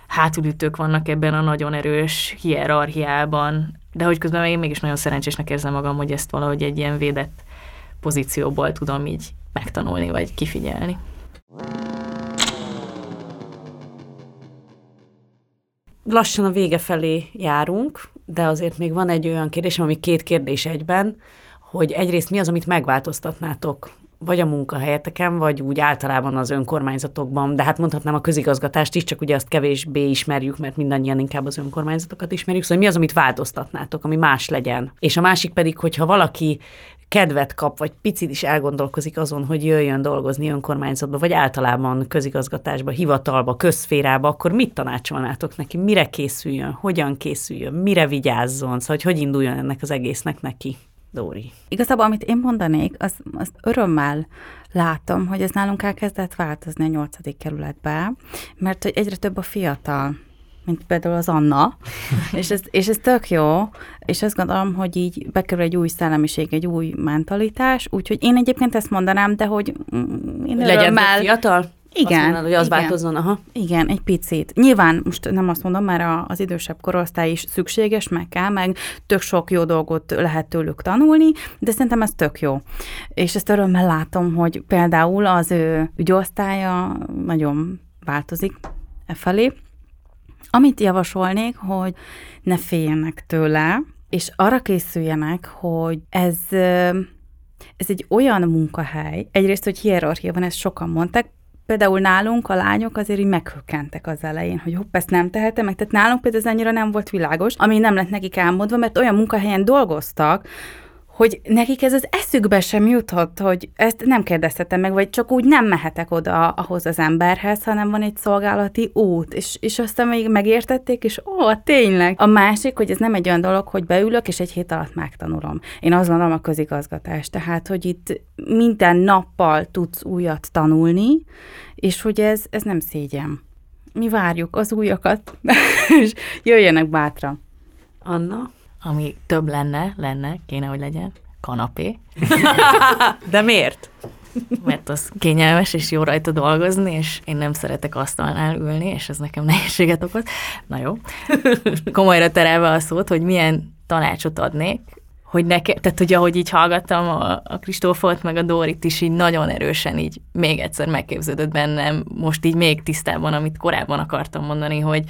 hátulütők vannak ebben a nagyon erős hierarchiában, de hogy közben én mégis nagyon szerencsésnek érzem magam, hogy ezt valahogy egy ilyen védett pozícióból tudom így megtanulni, vagy kifigyelni. Lassan a vége felé járunk, de azért még van egy olyan kérdésem, ami két kérdés egyben, hogy egyrészt mi az, amit megváltoztatnátok vagy a munkahelyeteken, vagy úgy általában az önkormányzatokban, de hát mondhatnám a közigazgatást is, csak ugye azt kevésbé ismerjük, mert mindannyian inkább az önkormányzatokat ismerjük, szóval mi az, amit változtatnátok, ami más legyen. És a másik pedig, hogyha valaki kedvet kap, vagy picit is elgondolkozik azon, hogy jöjjön dolgozni önkormányzatba, vagy általában közigazgatásba, hivatalba, közszférába, akkor mit tanácsolnátok neki? Mire készüljön? Hogyan készüljön? Mire vigyázzon? Szóval, hogy hogy induljon ennek az egésznek neki? Dóri. Igazából, amit én mondanék, az, azt örömmel látom, hogy ez nálunk elkezdett változni a nyolcadik kerületbe, mert hogy egyre több a fiatal, mint például az Anna, és ez, és ez tök jó, és azt gondolom, hogy így bekerül egy új szellemiség, egy új mentalitás, úgyhogy én egyébként ezt mondanám, de hogy mm, én Legyen örömmel... fiatal? Igen. Azt mondod, hogy az igen. változzon, aha. Igen, egy picit. Nyilván most nem azt mondom, mert a- az idősebb korosztály is szükséges, meg kell, meg tök sok jó dolgot lehet tőlük tanulni, de szerintem ez tök jó. És ezt örömmel látom, hogy például az ő ügyosztálya nagyon változik e felé. Amit javasolnék, hogy ne féljenek tőle, és arra készüljenek, hogy ez, ez egy olyan munkahely, egyrészt, hogy hierarchia van, ezt sokan mondták, például nálunk a lányok azért így meghökkentek az elején, hogy hopp, ezt nem tehetem meg. Tehát nálunk például ez annyira nem volt világos, ami nem lett nekik elmondva, mert olyan munkahelyen dolgoztak, hogy nekik ez az eszükbe sem jutott, hogy ezt nem kérdeztetem meg, vagy csak úgy nem mehetek oda ahhoz az emberhez, hanem van egy szolgálati út, és, és aztán még megértették, és ó, tényleg. A másik, hogy ez nem egy olyan dolog, hogy beülök, és egy hét alatt megtanulom. Én azt gondolom a közigazgatás, tehát, hogy itt minden nappal tudsz újat tanulni, és hogy ez, ez nem szégyen. Mi várjuk az újakat, és jöjjenek bátran. Anna? Ami több lenne, lenne, kéne, hogy legyen, kanapé, De miért? mert az kényelmes, és jó rajta dolgozni, és én nem szeretek asztalnál ülni, és ez nekem nehézséget okoz. Na jó. Komolyra terelve a szót, hogy milyen tanácsot adnék, hogy nekem, tehát hogy ahogy így hallgattam a, a Kristófot, meg a Dórit is így nagyon erősen így még egyszer megképződött bennem, most így még tisztában, amit korábban akartam mondani, hogy,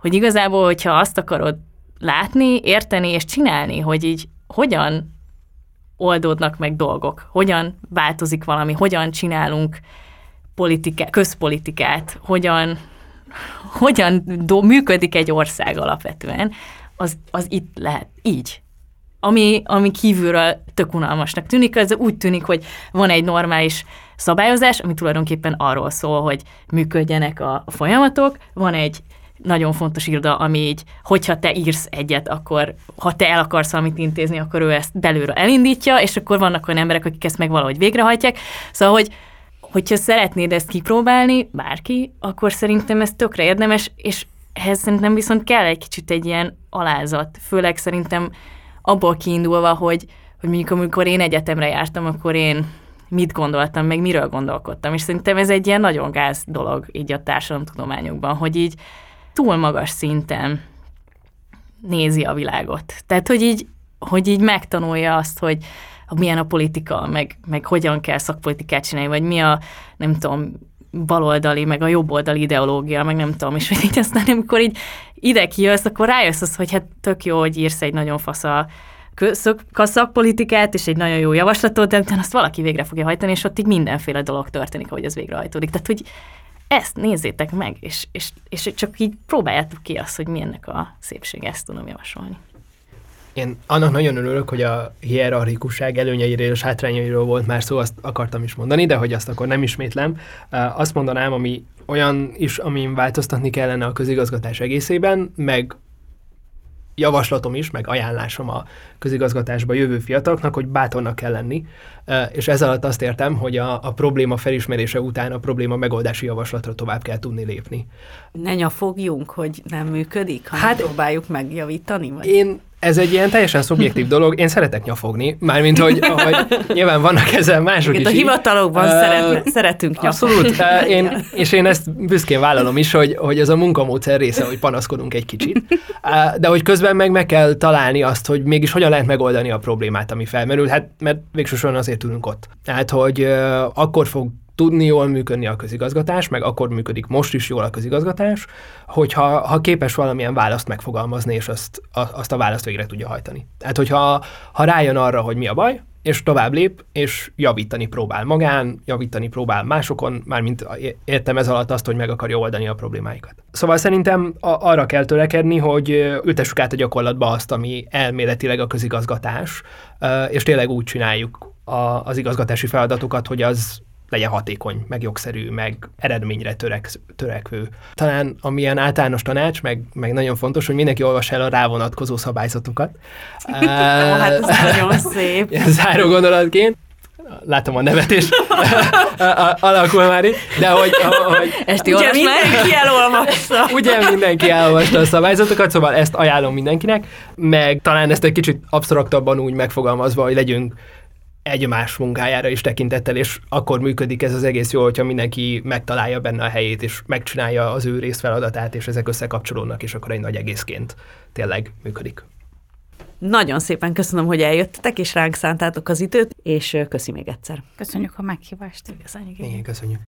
hogy igazából, hogyha azt akarod látni, érteni és csinálni, hogy így hogyan oldódnak meg dolgok, hogyan változik valami, hogyan csinálunk politika, közpolitikát, hogyan, hogyan do, működik egy ország alapvetően, az, az itt lehet így. Ami, ami kívülről tök unalmasnak tűnik, ez úgy tűnik, hogy van egy normális szabályozás, ami tulajdonképpen arról szól, hogy működjenek a, a folyamatok, van egy nagyon fontos iroda, ami így, hogyha te írsz egyet, akkor ha te el akarsz valamit intézni, akkor ő ezt belülről elindítja, és akkor vannak olyan emberek, akik ezt meg valahogy végrehajtják. Szóval, hogy hogyha szeretnéd ezt kipróbálni, bárki, akkor szerintem ez tökre érdemes, és ehhez szerintem viszont kell egy kicsit egy ilyen alázat, főleg szerintem abból kiindulva, hogy, hogy mondjuk amikor én egyetemre jártam, akkor én mit gondoltam, meg miről gondolkodtam, és szerintem ez egy ilyen nagyon gáz dolog így a társadalomtudományokban, hogy így túl magas szinten nézi a világot. Tehát, hogy így, hogy így megtanulja azt, hogy milyen a politika, meg, meg hogyan kell szakpolitikát csinálni, vagy mi a, nem tudom, baloldali, meg a jobboldali ideológia, meg nem tudom, és hogy így aztán amikor így ide kijössz, akkor rájössz az, hogy hát tök jó, hogy írsz egy nagyon fasz a szakpolitikát, és egy nagyon jó javaslatot, de azt valaki végre fogja hajtani, és ott így mindenféle dolog történik, ahogy az végrehajtódik. Tehát, hogy ezt nézzétek meg, és, és, és csak így próbáljátok ki azt, hogy milyennek a szépsége, ezt tudom javasolni. Én annak nagyon örülök, hogy a hierarchikusság előnyeiről és hátrányairól volt már szó, azt akartam is mondani, de hogy azt akkor nem ismétlem. Azt mondanám, ami olyan is, amin változtatni kellene a közigazgatás egészében, meg javaslatom is, meg ajánlásom a közigazgatásba jövő fiataloknak, hogy bátornak kell lenni, és ez alatt azt értem, hogy a, a probléma felismerése után a probléma megoldási javaslatra tovább kell tudni lépni. Ne nyafogjunk, hogy nem működik, hanem hát, próbáljuk megjavítani? Vagy? Én ez egy ilyen teljesen szubjektív dolog. Én szeretek nyafogni, mármint, hogy, hogy nyilván vannak ezzel mások Itt is. a hivatalokban Ö, szeretne, szeretünk nyafogni. Abszolút, uh, én, és én ezt büszkén vállalom is, hogy, hogy ez a munkamódszer része, hogy panaszkodunk egy kicsit. Uh, de hogy közben meg meg kell találni azt, hogy mégis hogyan lehet megoldani a problémát, ami felmerül, hát mert végsősorban azért ülünk ott. Tehát, hogy uh, akkor fog tudni jól működni a közigazgatás, meg akkor működik most is jól a közigazgatás, hogyha ha képes valamilyen választ megfogalmazni, és azt, a, azt a választ végre tudja hajtani. Tehát, hogyha ha rájön arra, hogy mi a baj, és tovább lép, és javítani próbál magán, javítani próbál másokon, mármint értem ez alatt azt, hogy meg akarja oldani a problémáikat. Szóval szerintem a- arra kell törekedni, hogy ültessük át a gyakorlatba azt, ami elméletileg a közigazgatás, és tényleg úgy csináljuk a, az igazgatási feladatokat, hogy az legyen hatékony, meg jogszerű, meg eredményre törek, törekvő. Talán amilyen általános tanács, meg, meg nagyon fontos, hogy mindenki olvassa el a rávonatkozó szabályzatokat. Ó, hát ez nagyon szép. Záró gondolatként. Látom a nevetés alakul már itt, de hogy, hogy Esti Ugye mindenki elolvasta. ugye mindenki elolvasta a szabályzatokat, szóval ezt ajánlom mindenkinek, meg talán ezt egy kicsit absztraktabban úgy megfogalmazva, hogy legyünk egymás munkájára is tekintettel, és akkor működik ez az egész jó, hogyha mindenki megtalálja benne a helyét, és megcsinálja az ő részfeladatát, és ezek összekapcsolódnak, és akkor egy nagy egészként tényleg működik. Nagyon szépen köszönöm, hogy eljöttetek, és ránk szántátok az időt, és köszi még egyszer. Köszönjük a meghívást. Köszönjük. Igen, köszönjük.